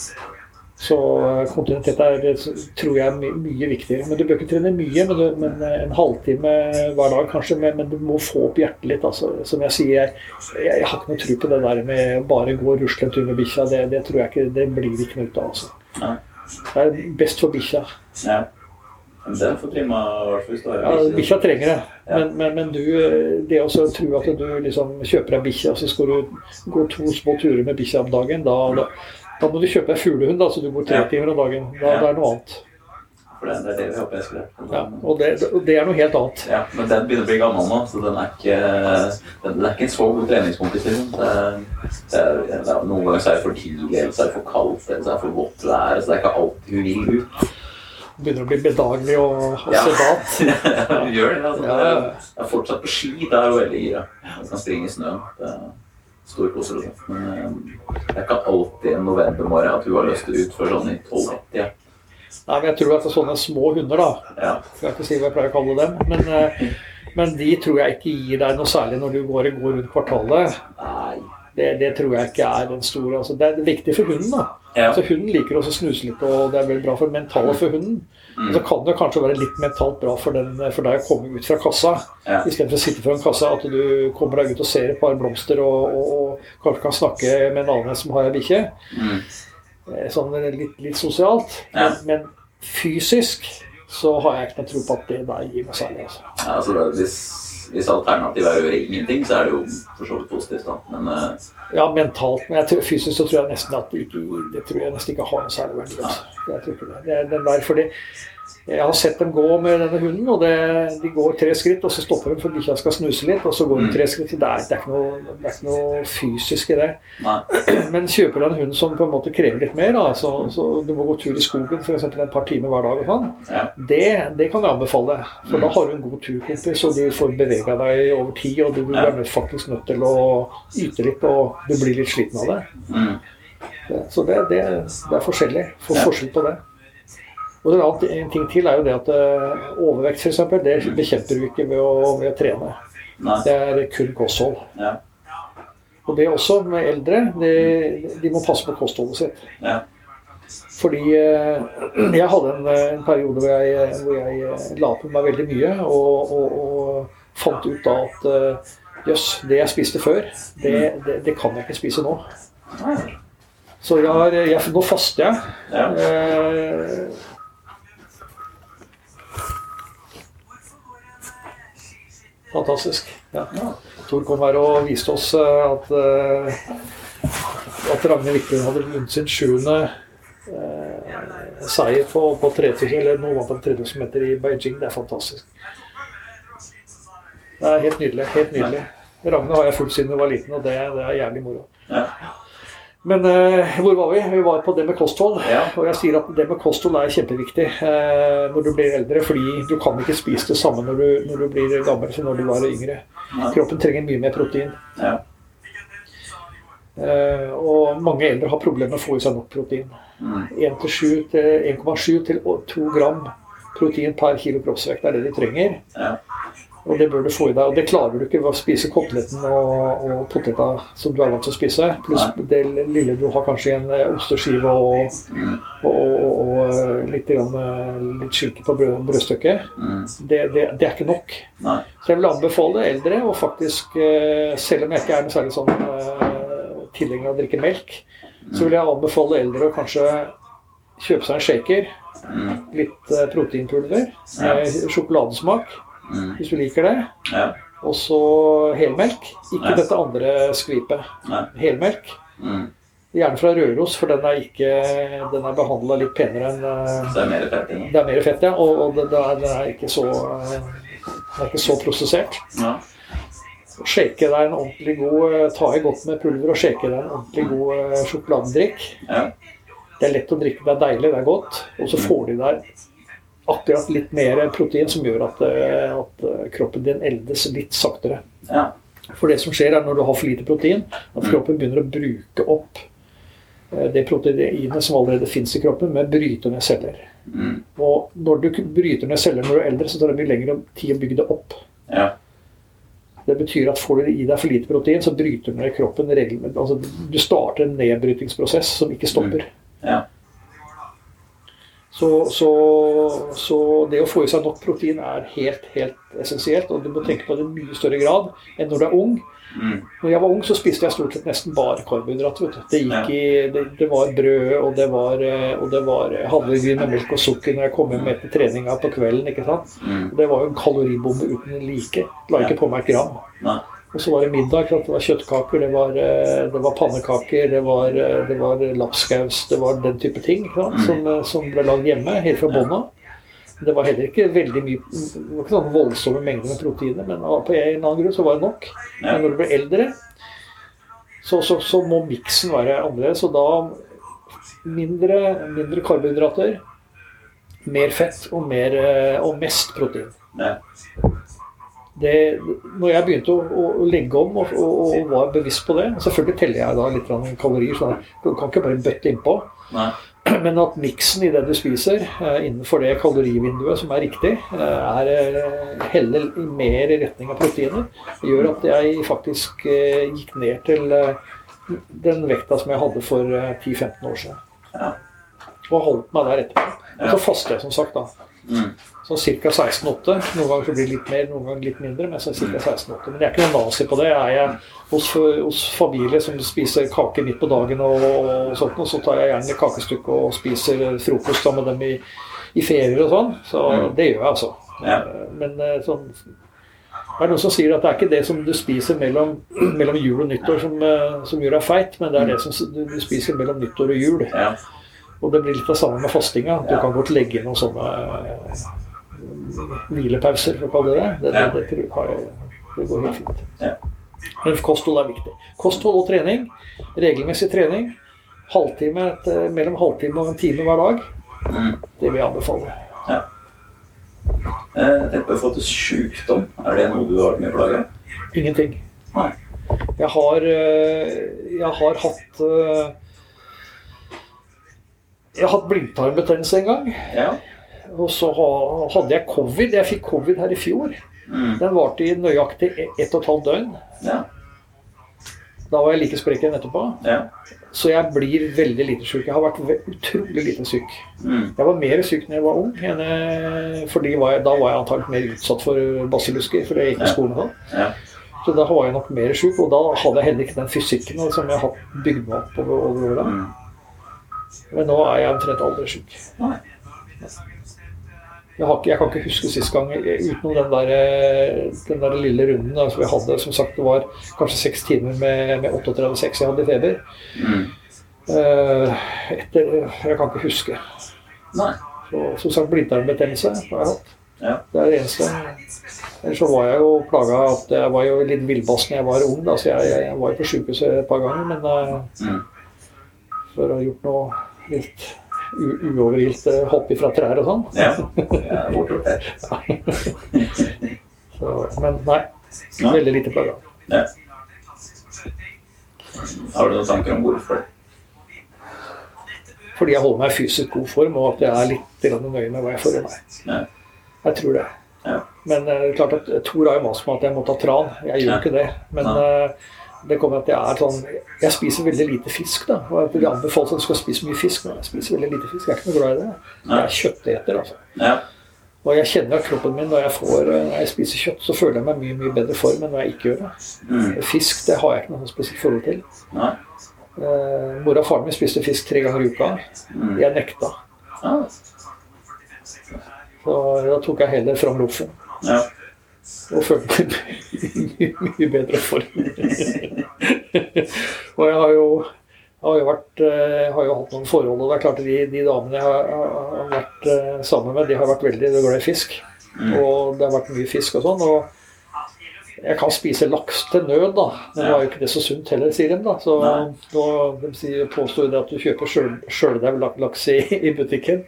Så eh, kontinuitet er, det tror jeg er my mye viktigere. Men du bør ikke trene mye, men, du, men eh, en halvtime hver dag kanskje. Men, men du må få opp hjertet litt. Altså. Som jeg sier, jeg, jeg, jeg har ikke noe tro på det der med bare gå og rusle en tur med bikkja. Det, det tror jeg ikke, det blir ikke noe ut av. Altså. Det er best for bikkja. Ja. Den får trimma Ja, bikkja trenger det. Ja. Men, men, men du, eh, det å tro at du liksom kjøper deg bikkje, og så skal du gå to små turer med bikkja om dagen, da, da, da må du kjøpe deg fuglehund, da, så du bor tre Ja. timer om dagen. Da, Ja. Det er noe annet. For det, det er det vi håper jeg skulle Ja, og det, det er noe helt annet. Ja, men den begynner å bli gammel nå, så den er ikke, den, den er ikke en så god treningskompis. i Det, det er, det er, noen ganger så er det for tidlig, eller så er det for kaldt, eller så er det for vått vær. Så det er ikke alltid hun vil ut. begynner å bli bedagelig og, og Ja. sedat. Du gjør det. Altså. Ja. Jeg er fortsatt på ski. Det er jo veldig gira. Jeg kan springe i snøen. Stor kose. liksom. Men eh, det er ikke alltid en novembermorgen at hun har lyst til ut før sånn i 12.30. Ja. Nei, men jeg tror at det er sånne små hunder, da Ja. skal jeg ikke si hva jeg pleier å kalle dem, men, eh, men de tror jeg ikke gir deg noe særlig når du går, går rundt kvartalet. Nei. Det, det tror jeg ikke er den store altså, Det er viktig for hunden, da. Ja. Altså, hunden liker også å snuse litt, og det er veldig bra for mentale for hunden. Mm. Så kan det kanskje være litt mentalt bra for, den, for deg å komme ut fra kassa, Ja. istedenfor å sitte foran kassa. At du kommer deg ut og ser et par blomster, og, og, og kanskje kan snakke med en annen som har ei bikkje. Mm. Eh, Sånn litt, litt sosialt. Ja. Men, men fysisk så har jeg ikke noe tro på at det der gir meg særlig. Altså. Ja, altså, hvis, hvis alternativet er å gjøre ingenting, så er det jo for så vidt positivt. da. Men eh, Ja, mentalt, men jeg tror, fysisk så tror jeg nesten at det det tror jeg nesten ikke har noe særlig verdi. Altså. Jeg tror ikke det. det er den der, fordi jeg har sett dem gå med denne hunden, og det, de går tre skritt, og så stopper de for bikkja skal snuse litt, og så går de tre skritt. Det er, det er, ikke, noe, det er ikke noe fysisk i det. nei. Men kjøper du en hund som på en måte krever litt mer, da, så, så du må gå tur i skogen f.eks. et par timer hver dag, og sånn, Ja. det, det kan jeg anbefale. For da har du en god turkompis, og du får bevega deg over tid, og du Ja. er faktisk nødt til å yte litt, og du blir litt sliten av det. Mm. Så det, er forskjellig. Får Ja. forskjell på det. Og en, alltid, en ting til er jo det at overvekt for eksempel, det bekjemper du ikke ved å, ved å trene. Nei. Det er kun kosthold. Ja. Og det også med eldre. De, de må passe på kostholdet sitt. Ja. Fordi eh, jeg hadde en, eh, en periode hvor jeg, hvor jeg eh, la på meg veldig mye, og, og, og fant ut da at eh, jøss, det jeg spiste før, det, det, det kan jeg ikke spise nå. Så jeg har, jeg, nå faster jeg. Ja. Eh, fantastisk. Ja. Tor kom her og viste oss eh, at, eh, at Ragnhild Wiklund hadde vunnet sin sjuende eh, seier på, på 3000, eller noe han 3000 meter i Beijing. Det er fantastisk. Det er helt nydelig. Helt nydelig. Ragnhild har jeg fulgt siden hun var liten, og det, det er jævlig moro. Ja. Men eh, hvor var vi? Vi var på det med kosthold. Ja. Og jeg sier at det med kosthold er kjempeviktig eh, når du blir eldre. Fordi du kan ikke spise det samme når du, når du blir gammel som når du var yngre. Nei. Kroppen trenger mye mer protein. Ja. Eh, og mange eldre har problemer med å få i seg nok protein. Mm. 1,7 til 1,7 til 2 gram protein per kilo kroppsvekt er det de trenger. Og det bør du få i deg. Og det klarer du ikke ved å spise koteletten og, og poteta som du er vant til å spise. Pluss det lille du har kanskje i en eh, osteskive og, Mm. og, og, og eh, litt, grann, eh, litt skinke på brød, brødstykket. Mm. Det, det, det er ikke nok. Så jeg vil anbefale eldre, å faktisk, selv om jeg ikke er noe særlig sånn tilhenger av å drikke melk, så vil jeg anbefale eldre å kanskje kjøpe seg en shaker. Mm. Litt proteinpulver sjokoladesmak, Mm. hvis du liker det. Ja. Og så helmelk. Ikke Ja. dette andre skvipet. Nei. Helmelk. Mm. Gjerne fra Røros, for den er, ikke, den er behandla litt penere enn eh, Så det er mer fett i den. Det er mer fett, ja. Og, og det, det, er, ikke så Det Den er ikke så prosessert. Ja. Shake deg en ordentlig god eh, Ta i godt med pulver og shake deg en ordentlig god eh, sjokoladedrikk. Ja. Det er lett å drikke, det er deilig, det er godt. Og så får de deg akkurat litt mer protein som gjør at, eh, at eh, kroppen din eldes litt saktere. Ja. For det som skjer er når du har for lite protein, at kroppen begynner å bruke opp eh, det proteinet som allerede finnes i kroppen, med bryter ned celler. Mm. Og når du bryter ned celler når du er eldre, så tar det mye lengre tid å bygge det opp. Ja. Det betyr at får du i deg for lite protein, så bryter du ned kroppen regelmessig. Altså, du starter en nedbrytingsprosess som ikke stopper. Ja. Så, så, så det å få i seg nok protein er helt, helt essensielt. Og du må tenke på det i mye større grad enn når du er ung. Mm. Når jeg var ung, så spiste jeg stort sett nesten bare karbohydrater. vet du. Det, gikk i, det, det var brød, og det var, eh, og det var havregryn med melk og sukker når jeg kom hjem etter treninga på kvelden. ikke sant? Mm. Og Det var jo en kaloribombe uten like. La ikke på meg et gram. Nei. Og så var det middag. Det var kjøttkaker, det var, eh, det var pannekaker, det var, eh, det var lapskaus, det var den type ting ikke? Som, eh, som ble lagd hjemme, helt fra bånn av. Det var heller ikke veldig mye Det var ikke sånn voldsomme mengder med proteiner, men på en eller annen grunn så var det nok. Men når du blir eldre, så, så, så må miksen være annerledes. Og da mindre, mindre karbohydrater, mer fett og, mer, og mest protein. Ja. Det, når jeg begynte å, å legge om og, og, og var bevisst på det Selvfølgelig teller jeg da litt kalorier, så du kan ikke bare bøtte innpå. Nei. Men at miksen i det du spiser, eh, innenfor det kalorivinduet som er riktig, eh, er eh, heller mer i retning av proteiner, gjør at jeg faktisk gikk ned til den vekta som jeg hadde for eh, 10-15 år siden. Ja. Og holdt meg der etterpå. Og så faster jeg, som sagt, da. Mm. Sånn ca. 16,8. Noen ganger så blir det litt mer, noen ganger litt mindre. Men så ca. 16,8. Men jeg er ikke noen nazi på det. Jeg er hos, hos familie som spiser kake midt på dagen og, og sånt, og så tar jeg gjerne et kakestykke og spiser frokost med dem i, i ferier og sånn. Så Mm. det gjør jeg, altså. Ja. Men eh, sånn det er noen som sier at det er ikke det som du spiser mellom, mellom jul og nyttår som, eh, som gjør deg feit, men det er det som du, du spiser mellom nyttår og jul. Ja. Og det blir litt det samme med fastinga. Du kan godt legge inn noen sånne eh, hvilepauser, for å kalle det det. Det, det, det, går helt fint. Men kosthold er viktig. Kosthold og trening. Regelmessig trening. Halvtime, et, eh, mellom halvtime og en time hver dag. Mm. Det vil jeg anbefale. Ja. Jeg tenker på i forhold til sykdom. Er det noe du har med plaga? Ingenting. Nei. Jeg har, eh, jeg har hatt Jeg har hatt blindtarmbetennelse en gang. Ja. Og så hadde jeg covid. Jeg fikk covid her i fjor. Mm. Den varte i nøyaktig ett og et halvt døgn. Ja. Da var jeg like sprek igjen etterpå. Ja. Så jeg blir veldig lite syk. Jeg har vært utrolig lite syk. Mm. Jeg var mer syk når jeg var ung, enn, eh, fordi var jeg, da var jeg antagelig mer utsatt for basillusker, For jeg gikk på skolen og sånn. Ja. Så da var jeg nok mer syk, og da hadde jeg heller ikke den fysikken som jeg har bygd meg opp over, over åra. Mm. Men nå er jeg omtrent aldri syk. Jeg, har ikke, jeg kan ikke huske sist gang utenom den der, den der lille runden som vi hadde. Som sagt, det var kanskje seks timer med, med 38,6 jeg hadde i feber. Mm. Etter Jeg kan ikke huske. Nei. Så, som sagt, blindtarmbetennelse har jeg hatt. Ja. Det er det eneste. Ellers så var jeg jo plaga at jeg var jo litt villbass da jeg var ung. Da, så jeg, jeg, jeg var jo på sjukehuset et par ganger. Men eh, Mm. for å ha gjort noe litt u- uovergilt eh, hopp ifra trær og sånn. Ja. Jeg er fort her. Så, men nei. Veldig lite plaga. Ja. Har du noen tanker om hvorfor? Fordi jeg holder meg i fysisk god form, og at jeg er litt nøye med hva jeg får i meg. Ja. Jeg tror det. Ja. Men er klart at Tor har jo mast meg at jeg må ta tran. Jeg gjør Ja. ikke det. Men eh, det kommer at jeg er sånn Jeg spiser veldig lite fisk, da. Og jeg det anbefales at du skal spise mye fisk, men jeg spiser veldig lite fisk. Jeg er ikke noe glad i det. Jeg er kjøtteter, altså. Ja. Og jeg kjenner at kroppen min når jeg, får, eh, når jeg spiser kjøtt, så føler jeg meg mye mye bedre form enn når jeg ikke gjør det. Mm. Fisk det har jeg ikke noe spesielt forhold til. Nei. Eh, Mora og faren min spiste fisk tre ganger i uka. Mm. Jeg nekta. Ja. Så da tok jeg heller fram loffen. Ja. Og følte meg mye, mye bedre form. og jeg har jo, jeg har jo vært eh, har jo hatt noen forhold, og det er klart de, de damene jeg har, har vært eh, sammen med, de har vært veldig glad i fisk. Mm. Og det har vært mye fisk og sånn. Og jeg kan spise laks til nød, da. Men det er jo ikke det så sunt heller, sier de. da. Så Nei. nå de påstår de at du kjøper sjøl- sjøldaud laks i, i butikken.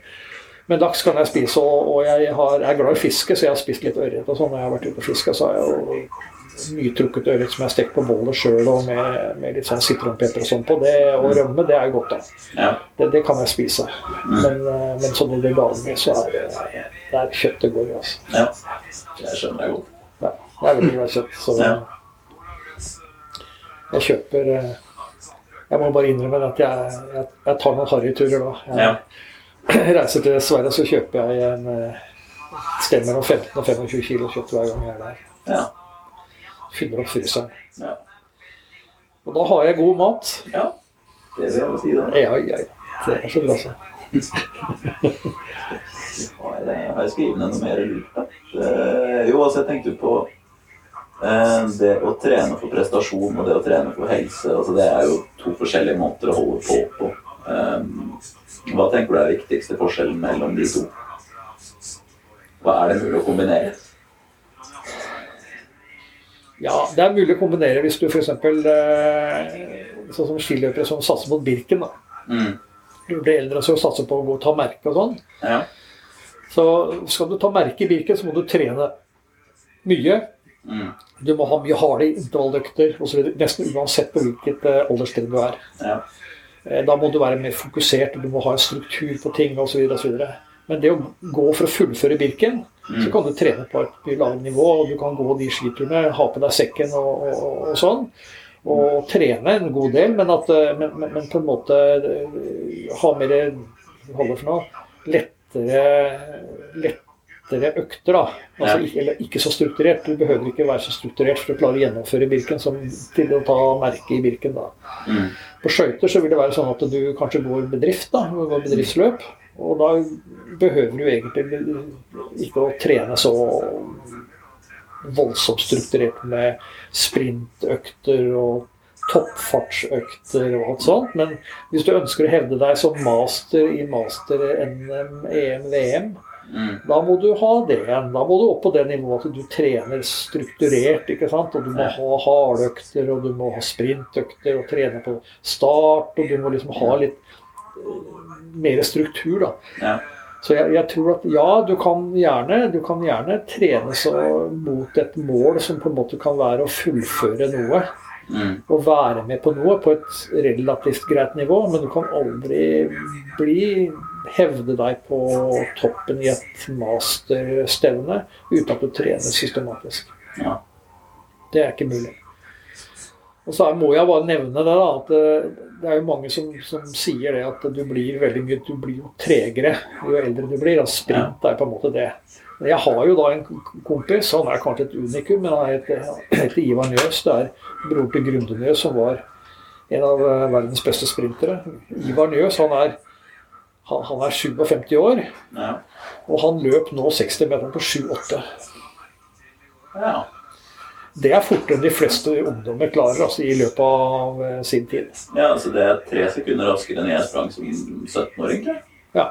Men laks kan jeg spise, og, og jeg, har, jeg er glad i fiske, så jeg har spist litt ørret og sånn. Når jeg har vært ute og fiska, så har jeg jo nytrukket ørret som jeg har stekt på bollet sjøl, og med, med litt sånn sitronpepper og sånn på. Det, og rømme, det er jo godt, da. Ja. Det, det kan jeg spise. Men, eh, men sånn i det gale så er det, det er kjøttet går i, altså. ja. Jeg skjønner deg godt. Ja, jeg er veldig glad i kjøtt, så Ja. jeg kjøper eh, Jeg må bare innrømme at jeg, jeg, jeg tar noen harryturer da. Jeg Ja. reiser til Sverige, så kjøper jeg en eh, et sted mellom 15 og 25 kilo kjøtt hver gang jeg er der. Ja. Fyller opp fryseren. Ja. Og da har jeg god mat. ja. Det vil jeg si, da. Ja, ja, ja. Det er så bra, så. Har jeg, har skrevet ned noe mer lurt? Eh, jo, altså jeg tenkte på eh, det å trene for prestasjon og det å trene for helse. altså Det er jo to forskjellige måter å holde på på. Hva tenker du er viktigste forskjellen mellom de to? Hva er det mulig å kombinere? Ja, det er mulig å kombinere hvis du f.eks. Eh, sånn som skiløpere som satser mot Birken. da. Mm. Du blir eldre så satser på å gå og ta merke og sånn. Ja. Så skal du ta merke i Birken, så må du trene mye. Mm. Du må ha mye harde intervalløkter osv. Nesten uansett på hvilket eh, alderstrinn du er. Ja. Eh, Da må du være mer fokusert, du må ha en struktur på ting osv. Men det å gå for å fullføre Birken, så kan du trene på et mye lavere nivå. og Du kan gå de skiturene, ha på deg sekken og, og, og sånn. Og trene en god del, men, at, eh, men, men, på en måte eh, ha mer holder for noe, lettere, lettere økter. da. Altså, ikke, eller ikke så strukturert. Du behøver ikke være så strukturert for å klare å gjennomføre Birken som til å ta merke i Birken. da. Mm. På skøyter så vil det være sånn at du kanskje går bedrift, da, går bedriftsløp. Og da behøver du egentlig ikke å trene så voldsomt strukturert med sprintøkter og toppfartsøkter og alt sånt. Men hvis du ønsker å hevde deg som master i master NM, EM, VM, Mm. da må du ha det igjen. Da må du opp på det nivået at du trener strukturert. ikke sant? Og du må ha hardøkter, og du må ha sprintøkter, og trene på start. Og du må liksom ha litt eh, mer struktur, da. Ja. Så jeg, jeg tror at ja, du kan gjerne du kan gjerne trene så mot et mål som på en måte kan være å fullføre noe. Mm. Å være med på noe på et relativt greit nivå, men du kan aldri bli hevde deg på toppen i et masterstevne uten at du trener systematisk. Ja. Det er ikke mulig. Og så må jeg bare nevne det, da, at eh, det er jo mange som, som sier det at du blir veldig mye Du blir jo tregere jo eldre du blir. Og sprint er på en måte det. Jeg har jo da en kompis, han er kanskje et unikum, men han heter, han heter Ivar Njøs. Det er bror til Grunde Njøs, som var en av eh, verdens beste sprintere. Ivar Njøs han er, han, han er 57 år, Ja. og han løp nå 60 meter på 7-8. ja. Det er fortere enn de fleste ungdommer klarer altså, i løpet av eh, sin tid. Ja, altså det er tre sekunder raskere enn jeg sprang som 17-åring. Ja,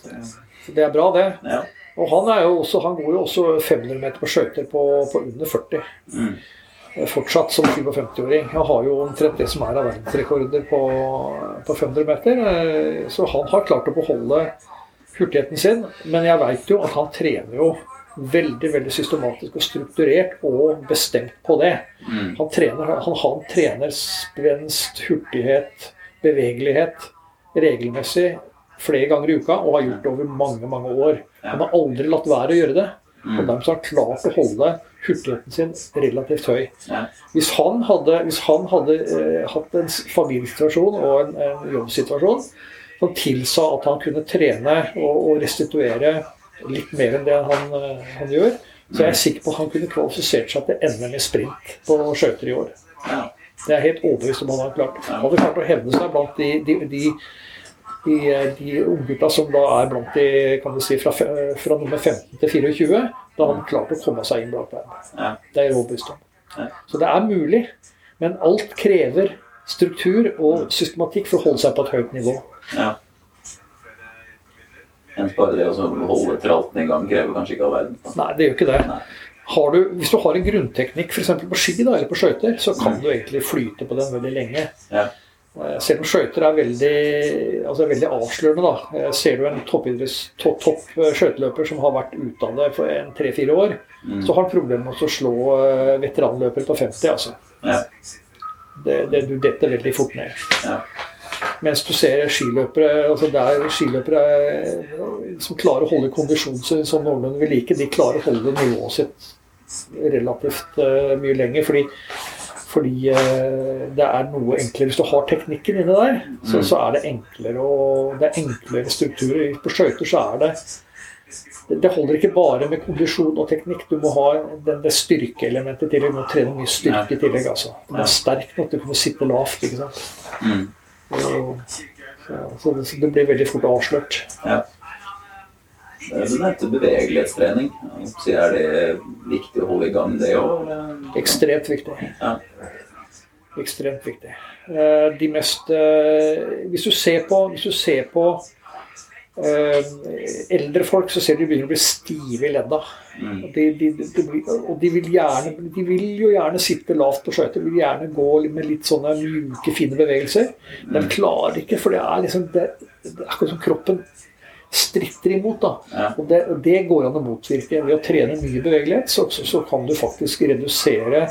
så Det er bra, det. Ja. Og han, er jo også, han går jo også 500 meter på skøyter på, på under 40. Mm. Fortsatt som 57-åring. Han har jo omtrent det som er av verdensrekorder på, på 500 meter. eh, Så han har klart å beholde hurtigheten sin. Men jeg veit jo at han trener jo veldig veldig systematisk og strukturert og bestemt på det. Mm. Han trener, han, han trener spenst, hurtighet, bevegelighet regelmessig flere ganger i uka og har gjort det over mange mange år. Han har aldri latt være å gjøre det. Og Mm. dermed har han klart å holde hurtigheten sin relativt høy. Hvis han hadde, hvis han hadde eh, hatt en familiesituasjon og en, en jobbsituasjon som tilsa at han kunne trene og, og restituere litt mer enn det han, eh, han gjør, så er jeg sikker på at han kunne kvalifisert seg til NM i sprint på skøyter i år. Det er helt overbevist om han hadde klart. Han hadde klart å hevne seg blant de, de, de, de, de unggutta som da er blant de kan du si, fra, fra nummer 15 til 24. Da hadde han klart å komme seg inn blant dem. Ja. Det er overbevist om. Ja. Så det er mulig, men alt krever struktur og systematikk for å holde seg på et høyt nivå. ja. Enn bare det å holde tralten i gang krever kanskje ikke all verden. Nei, det gjør ikke det. Har du, hvis du har en grunnteknikk f.eks. på ski da, eller på skøyter, så kan du egentlig flyte på den veldig lenge. Ja. Selv om skøyter er veldig, altså veldig avslørende, da. Ser du en topp topp eh, skøyteløper som har vært ute av det for en tre-fire år, Mm. så har han problemer med å slå eh, veteranløpere på 50. altså. Ja. Det, det, du detter veldig fort ned. Ja. Mens du ser skiløpere altså der skiløpere eh, som klarer å holde kondisjonen sin sånn noenlunde ved like, de klarer å holde nivået sitt relativt mye lenger. Fordi, fordi eh, det er noe enklere Hvis du har teknikken inne der, så, Mm. så er det enklere og det er enklere strukturer. På skøyter så er det det det holder ikke bare med kondisjon og teknikk. Du må ha den, det styrkeelementet i tillegg. Du må trene mye styrke i tillegg. altså. Du er sterk nok til å kunne sitte lavt. ikke sant? Mm. Og, så, så det, så det blir veldig fort avslørt. ja. Det Du nevnte bevegelighetstrening. Er det viktig å holde i gang det òg? Ekstremt viktig. Ja. Ekstremt viktig. Eh, De mest eh, Hvis du ser på, hvis du ser på eh, eldre folk, så ser du de begynner å bli stive i ledda. Mm. Og de, de, de, og de vil, gjerne, de vil jo gjerne sitte lavt på skøyter. Vil gjerne gå med litt sånne mjuke, fine bevegelser. Men de klarer ikke, for det er liksom det, det er akkurat som kroppen stritter imot. da. Og det, det går an å motvirke. Ved å trene mye bevegelighet, så, så, så kan du faktisk redusere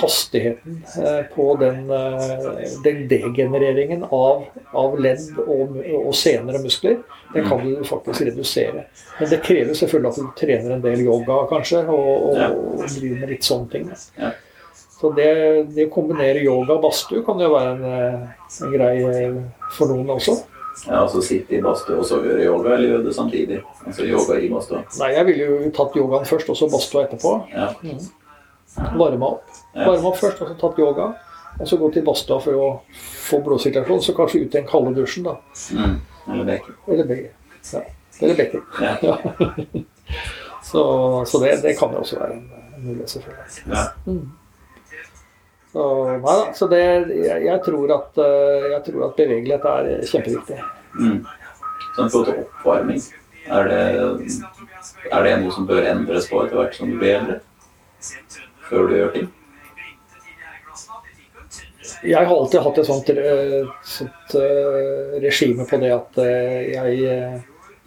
hastigheten eh, på den, eh, den degenereringen av, av ledd og, og sener og muskler. Den kan du faktisk redusere. Men det krever selvfølgelig at du trener en del yoga, kanskje, og, og, og driver med litt sånne ting. Ja. Så det, det å kombinere yoga og badstue kan jo være en, eh, en grei eh, for noen også. Ja, altså sitte i badstue og så gjøre yoga, eller gjøre det samtidig? Altså yoga i badstua. Nei, jeg ville jo tatt yogaen først, og så badstua etterpå. Ja. Varma opp. Varma opp først, og så tatt yoga. Og så gå til badstua for å få blodsirkulasjon. Så kanskje ut i den kalde dusjen, da. Mm. Eller bekken. Eller begge. Ja. Eller bekken. Ja. Ja. så så det, det kan jo også være en, mulighet, selvfølgelig. Ja. Så, da, så det, jeg, jeg, tror at, eh, jeg tror at bevegelighet er kjempeviktig. Mm. Sånn forhold til oppvarming, er det, er det noe som bør endres på etter hvert som du blir eldre? Før du gjør ting? Jeg har alltid hatt et sånt, eh, sånt eh, regime på det at jeg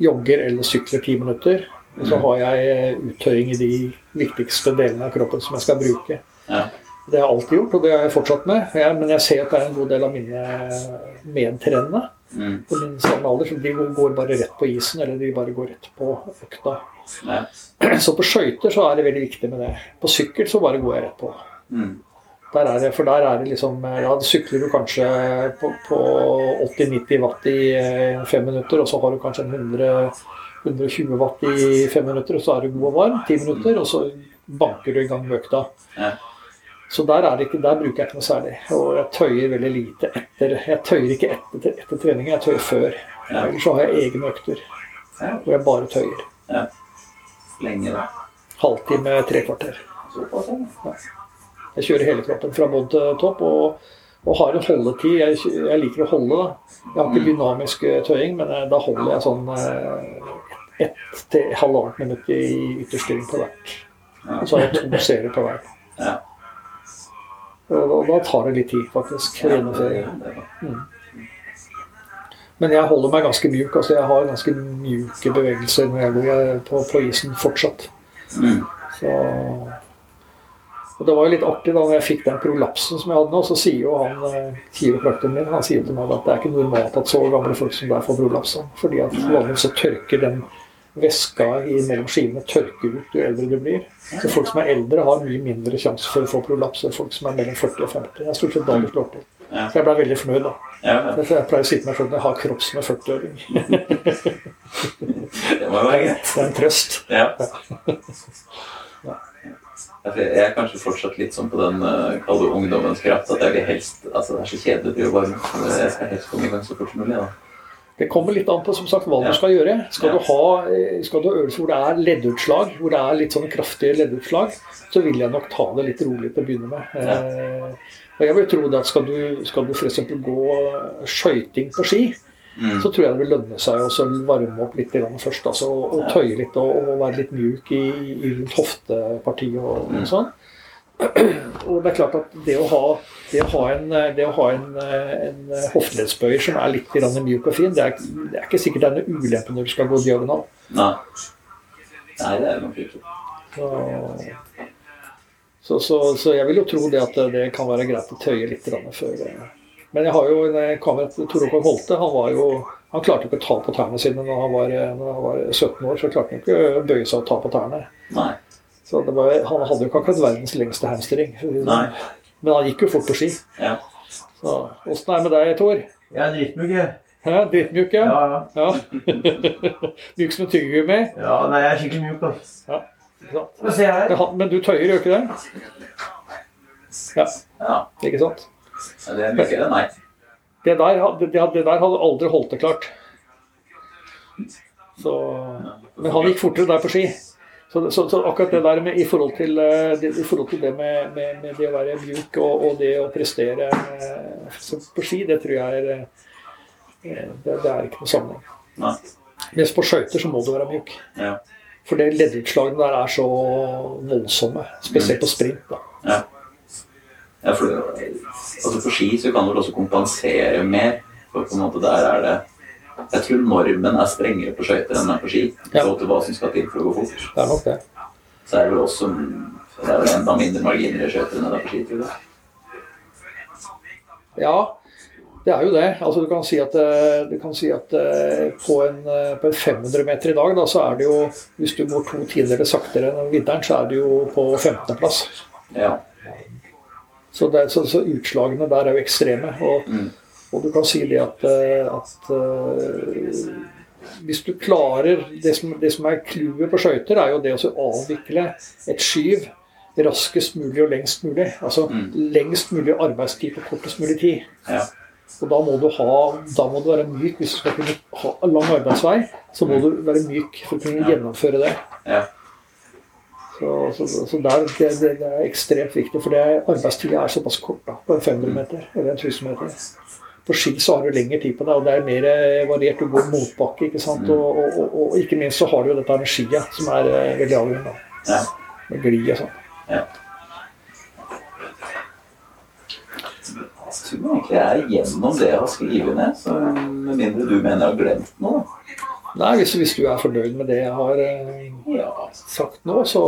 jogger eller sykler ti minutter. Og så har jeg uttøying i de viktigste delene av kroppen som jeg skal bruke. Ja. Det har jeg alltid gjort, og det har jeg fortsatt med. Jeg, men jeg ser at det er en god del av mine medtrenende Mm. på min samme alder, som de går bare rett på isen, eller de bare går rett på økta. Ja. Så på skøyter så er det veldig viktig med det. På sykkel så bare går jeg rett på. Mm. Der er det, for der er det liksom Ja, sykler du kanskje på, på 80-90 watt i eh, fem minutter, og så har du kanskje 100, 120 watt i fem minutter, og så er du god og varm. Ti minutter, og så banker du i gang med økta. Ja. Så der, er det ikke, der bruker jeg ikke noe særlig. Og jeg tøyer veldig lite etter. Jeg tøyer ikke etter, etter trening, jeg tøyer før. Ja. Ellers så har jeg egne økter Ja. hvor jeg bare tøyer. Lenge, da. Halvtime, tre kvarter. Ja. Jeg kjører hele kroppen fra bånn til topp og, og har en holdetid. Jeg, jeg liker å holde. da. Jeg har ikke dynamisk eh, tøying, men eh, da holder jeg sånn eh, ett til halvannet minutt i ytterstilling på hvert. Og så har jeg to serier på hver. Ja. Og da, tar det litt tid, faktisk. å gjennomføre. det- Men jeg holder meg ganske mjuk. altså Jeg har ganske mjuke bevegelser når jeg går på, på isen fortsatt. Mm. Så og Det var jo litt artig da når jeg fikk den prolapsen som jeg hadde nå, så sier jo han eh, kiropraktoren min han sier til meg at det er ikke normalt at så gamle folk som deg får prolaps. Fordi at vanligvis så tørker den væska i mellom skivene tørker ut jo eldre du blir. Så folk som er eldre, har mye mindre sjanse for å få prolaps enn folk som er mellom 40 og 50. Det er stort sett da det slår til. Så jeg ble veldig fornøyd, da. Ja, ja. Jeg pleier å si til meg selv at jeg har kropp som en 40-åring. Det må være greit. Det er en trøst. Ja. Ja, Jeg er kanskje fortsatt litt sånn på den uh, kall ungdommens kraft. At jeg vil helst Altså, det er så kjedelig å drive varm. Jeg skal helst komme i gang så fort som mulig. da. Det kommer litt an på som sagt, hva du skal gjøre. Skal du ha eh, skal du ha øvelser hvor det er leddutslag, hvor det er litt sånne kraftige leddutslag, så vil jeg nok ta det litt rolig til å begynne med. Eh, og jeg vil tro det at skal du, skal du f.eks. gå skøyting på ski, Mm. så tror jeg det vil lønne seg å varme opp litt først. Altså, og tøye litt og, og være litt mjuk i, i rundt hoftepartiet og, Mm. og sånn. Og det er klart at det å ha, det å ha en, det å ha en, en hofteleddsbøyer som er litt myk og fin, det er, det er ikke sikkert det er noe ulempe når du skal gå diagonal. Nei. Nei, det er nok ikke. Så, så, så, jeg vil jo tro det at det kan være greit å tøye litt før Men jeg har jo en kamerat, Tor Håkon Holte, han var jo han klarte ikke å ta på tærne sine når han, var, når han var 17 år. Så klarte han ikke å bøye seg og ta på tærne. Nei. Så det var, Han hadde jo ikke akkurat verdens lengste hamstring. Nei. Men han gikk jo fort på ski. Ja. Så Åssen er det med deg, Tor? Jeg er dritmjuk, jeg. Hæ? Drittmjuk, ja? Ja, ja. ja. Mjuk som en tyggegummi? ja, nei, jeg er skikkelig mjuk, altså. Ja. Men se her. Men Men du tøyer, gjør ikke det? Ja, ja. ikke sant? Ja, Det er mykere enn meg. Det der, det der hadde aldri holdt det klart. Så, men han gikk fortere der på ski. Så, så, så akkurat det der med, i forhold til eh, det, i forhold til det med, med, med det å være mjuk og, og det å prestere eh, på ski, det tror jeg er eh, det, det er ikke noe sammenheng. Nei. Mens på skøyter så må du være mjuk. Ja. For det leddutslagene der er så voldsomme. Spesielt på sprint. da. Ja. ja for altså på ski så kan du også kompensere mer. For på en måte der er det Jeg tror normen er strengere på skøyter enn på ski. Ja. Så til hva som skal til for å gå fort. Det er nok det. Så er det vel også det er vel enda mindre marginer i skøyter enn det er på ski. tror jeg. Ja, det er jo det. Altså, du kan si at, eh, du kan si at eh, på, en, eh, på en 500 meter i dag, da, så er det jo Hvis du går to tiendedeler saktere enn vinteren, så er det jo på 15.-plass. Ja. Så, så, så utslagene der er jo ekstreme. Og, Mm. Og du kan si det at, eh, at eh, hvis du klarer Det som, det som er clouet på skøyter, er jo det å avvikle et skyv raskest mulig og lengst mulig. Altså Mm. lengst mulig arbeidstid på kortest mulig tid. ja. Og da må du ha, da må du være myk hvis du skal kunne ha lang arbeidsvei. Så må du være myk for å kunne Ja. gjennomføre det. ja. Så, så, så der, det, det, det er ekstremt viktig, for det, arbeidstida er såpass kort da, på en 500 meter eller en 1000 meter. På ski så har du lengre tid på deg, og det er mer eh, variert. Du går motbakke, ikke sant. Mm. Og, og, og, og ikke minst så har du jo dette med skia, som er eh, veldig avgjørende. ja. Med glid og sånn. Ja. Jeg tror egentlig jeg er gjennom det jeg har skrevet ned, så med mindre du mener jeg har glemt noe. Nei, hvis, hvis du er fornøyd med det jeg har eh, Ja. sagt nå, så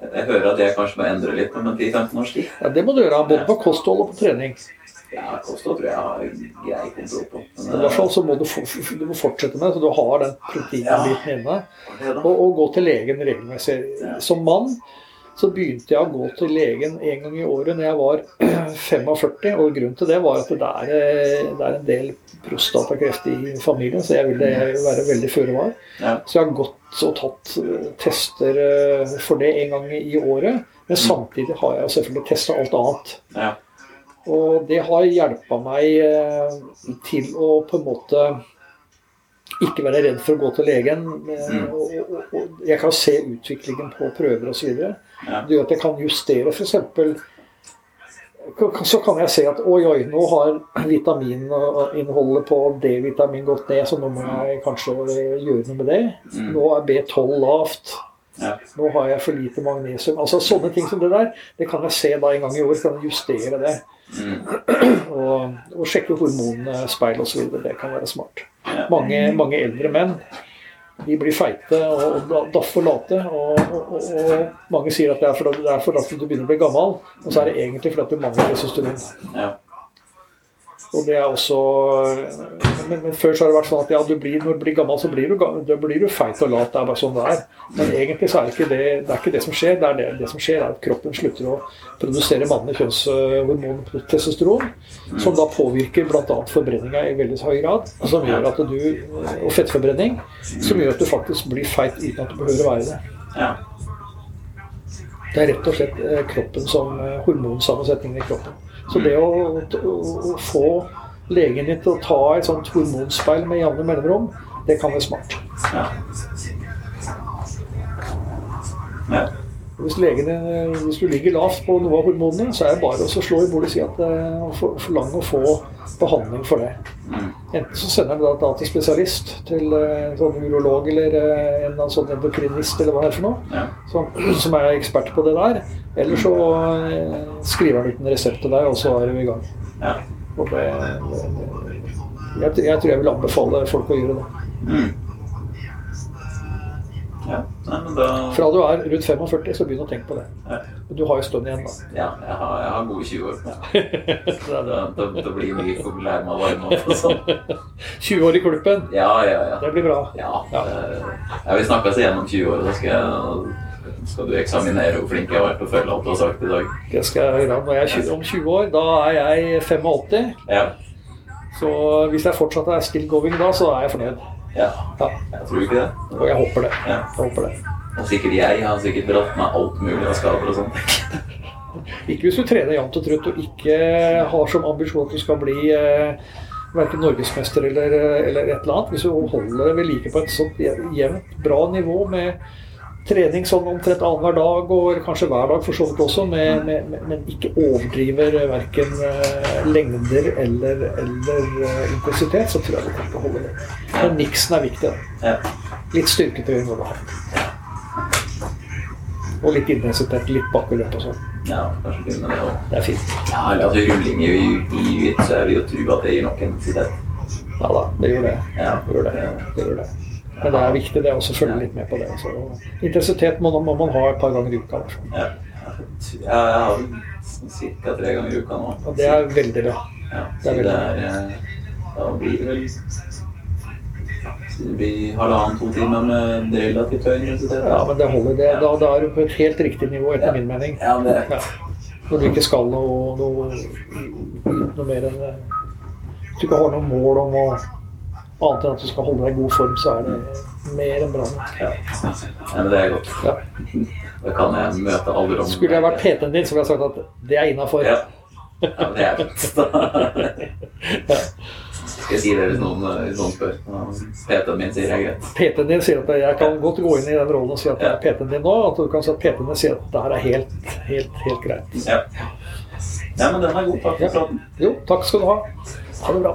Jeg hører at jeg kanskje må endre litt om en 10-15 års tid. ja, det må du gjøre. Både på kosthold og på trening. Ja, kosthold tror jeg har grei kontroll på. Men I hvert fall så må du, du må fortsette med det, så du har den proteinbiten inne. Og, og gå til legen regelmessig. Som mann så begynte jeg å gå til legen en gang i året når jeg var 45. Og grunnen til det var at det er, det er en del prostatakreft i familien, så jeg ville være veldig føre var. Ja. Så jeg har gått og tatt eh, tester eh, for det en gang i året. Men samtidig har jeg selvfølgelig testa alt annet. Ja. Og det har hjelpa meg eh, til å på en måte ikke være redd for å gå til legen. eh, Mm. Jeg kan se utviklingen på prøver osv. Det gjør at jeg kan justere f.eks. Så kan jeg se at oi, oi, nå har vitamininnholdet på D-vitamin gått ned, så nå må jeg kanskje gjøre noe med det. Mm. Nå er B12 lavt. Ja. Nå har jeg for lite magnesium. Altså Sånne ting som det der, det kan jeg se da en gang i år. Kan jeg justere det. Mm. Og, og sjekke hormonspeil osv. Det kan være smart. Ja. Mange, mange eldre menn de blir feite og, og da- og late. Og, og, og, mange sier at det er fordi at du begynner å bli gammel, og så er det egentlig fordi du mangler testosteron. Ja. Og det er også men, men før så har det vært sånn at ja, du blir, når du blir gammel, så blir du, da blir du feit og lat. Det er bare sånn det er. Men egentlig så er det ikke det, det, er ikke det som skjer. Det, er det, det som skjer, er at kroppen slutter å produsere mannlig kjønnshormon testosteron, som da påvirker bl.a. forbrenninga i veldig høy grad. Som gjør at du, og fettforbrenning, som gjør at du faktisk blir feit uten at du behøver å være det. Ja. Det er rett og slett eh, kroppen som eh, hormonsammensetningen i kroppen. Så det å, å, å få legen din til å ta et sånt hormonspeil med jevne mellomrom, det kan være smart. Ja. Ja. Hvis, legene, hvis du ligger lavt på noe av hormonene, så er det bare å slå i bordet og si at eh, og for- forlange å få behandling for det. Mm. Enten så sender de da, til spesialist, til eh, sånn urolog eller eh, en sånn endokrinist eller hva det er for noe, som, som er ekspert på det der. Eller så skriver han ut en resept til deg, og så er du i gang. Ja. Og det, det, jeg, jeg tror jeg vil anbefale folk å gjøre det. Ja. Nei, da Fra du er rundt 45, så begynn å tenke på det. Ja. Men du har jo stund igjen, da. Ja, jeg har, jeg har gode 20 år. Er Det, det. det, blir mye lære meg å varme opp og sånn. 20 år i klubben, Ja, ja, ja. det blir bra. Ja, Ja. ja vi snakkes oss igjennom 20 år, så skal, jeg, skal du eksaminere hvor flink jeg har vært til å følge alt du har sagt i dag. Det skal jeg gjøre. Når jeg er 20, om 20 år, da er jeg 85. Ja. Så hvis jeg fortsatt er still going da, så er jeg fornøyd. Ja. Jeg tror ikke det. Og jeg håper det. Ja. Jeg håper det. Og sikkert jeg har sikkert dratt meg alt mulig av skader og sånt. Ikke hvis du trener jevnt og trutt og ikke har som ambisjon at du skal bli eh, verken norgesmester eller, eller et eller annet. Hvis du holder deg ved like på et sånt jevnt, bra nivå med trening sånn omtrent annenhver dag, og kanskje hver dag for så vidt også, med, med, med, men ikke overdriver verken eh, lengder eller, eller eh, intensitet, så tror jeg du kan holde det. Men miksen er viktig. Da. Ja. Litt styrketrening må du ha. Og litt intensitet, litt bakkeløp og sånn. ja, kanskje begynne med det òg. Det er fint. Ja, eller altså rulling i jiu-jitsu, vil jo tro at det gir nok intensitet. Ja da, det gjør det. Ja. Det gjør det. det, gjør det. Men det er viktig det å følge litt med på det. Så intensitet må, må man ha et par ganger i uka. Ja. Ja, jeg har ca. tre ganger i uka nå. Og det er veldig bra. Ja, Det er det veldig er eh, Da blir det vel det blir halvannen-to timer med relativt høy intensitet. Ja, men det holder. Det. Da, da er du på et helt riktig nivå, etter min mening. Ja, det Ja. Når du ikke skal noe, noe, noe mer enn du ikke har noe mål om å annet enn at du skal holde deg i god form, så er det mer enn bra nok. ja. ja, men det er godt. Ja. Da kan jeg møte alle rom. Skulle jeg vært PT-en din, så ville jeg sagt at det er innafor. Ja. ja, det er fint. Skal jeg si det hvis noen, hvis noen spør? PT-en min sier er greit. PT-en din sier at jeg kan godt gå inn i den rollen og si at det er PT-en din nå. At du kan si at PT-en din sier at det her er helt, helt, helt greit. Ja. ja, men den er god. Takk for praten. Jo, takk skal du ha. Ha det bra.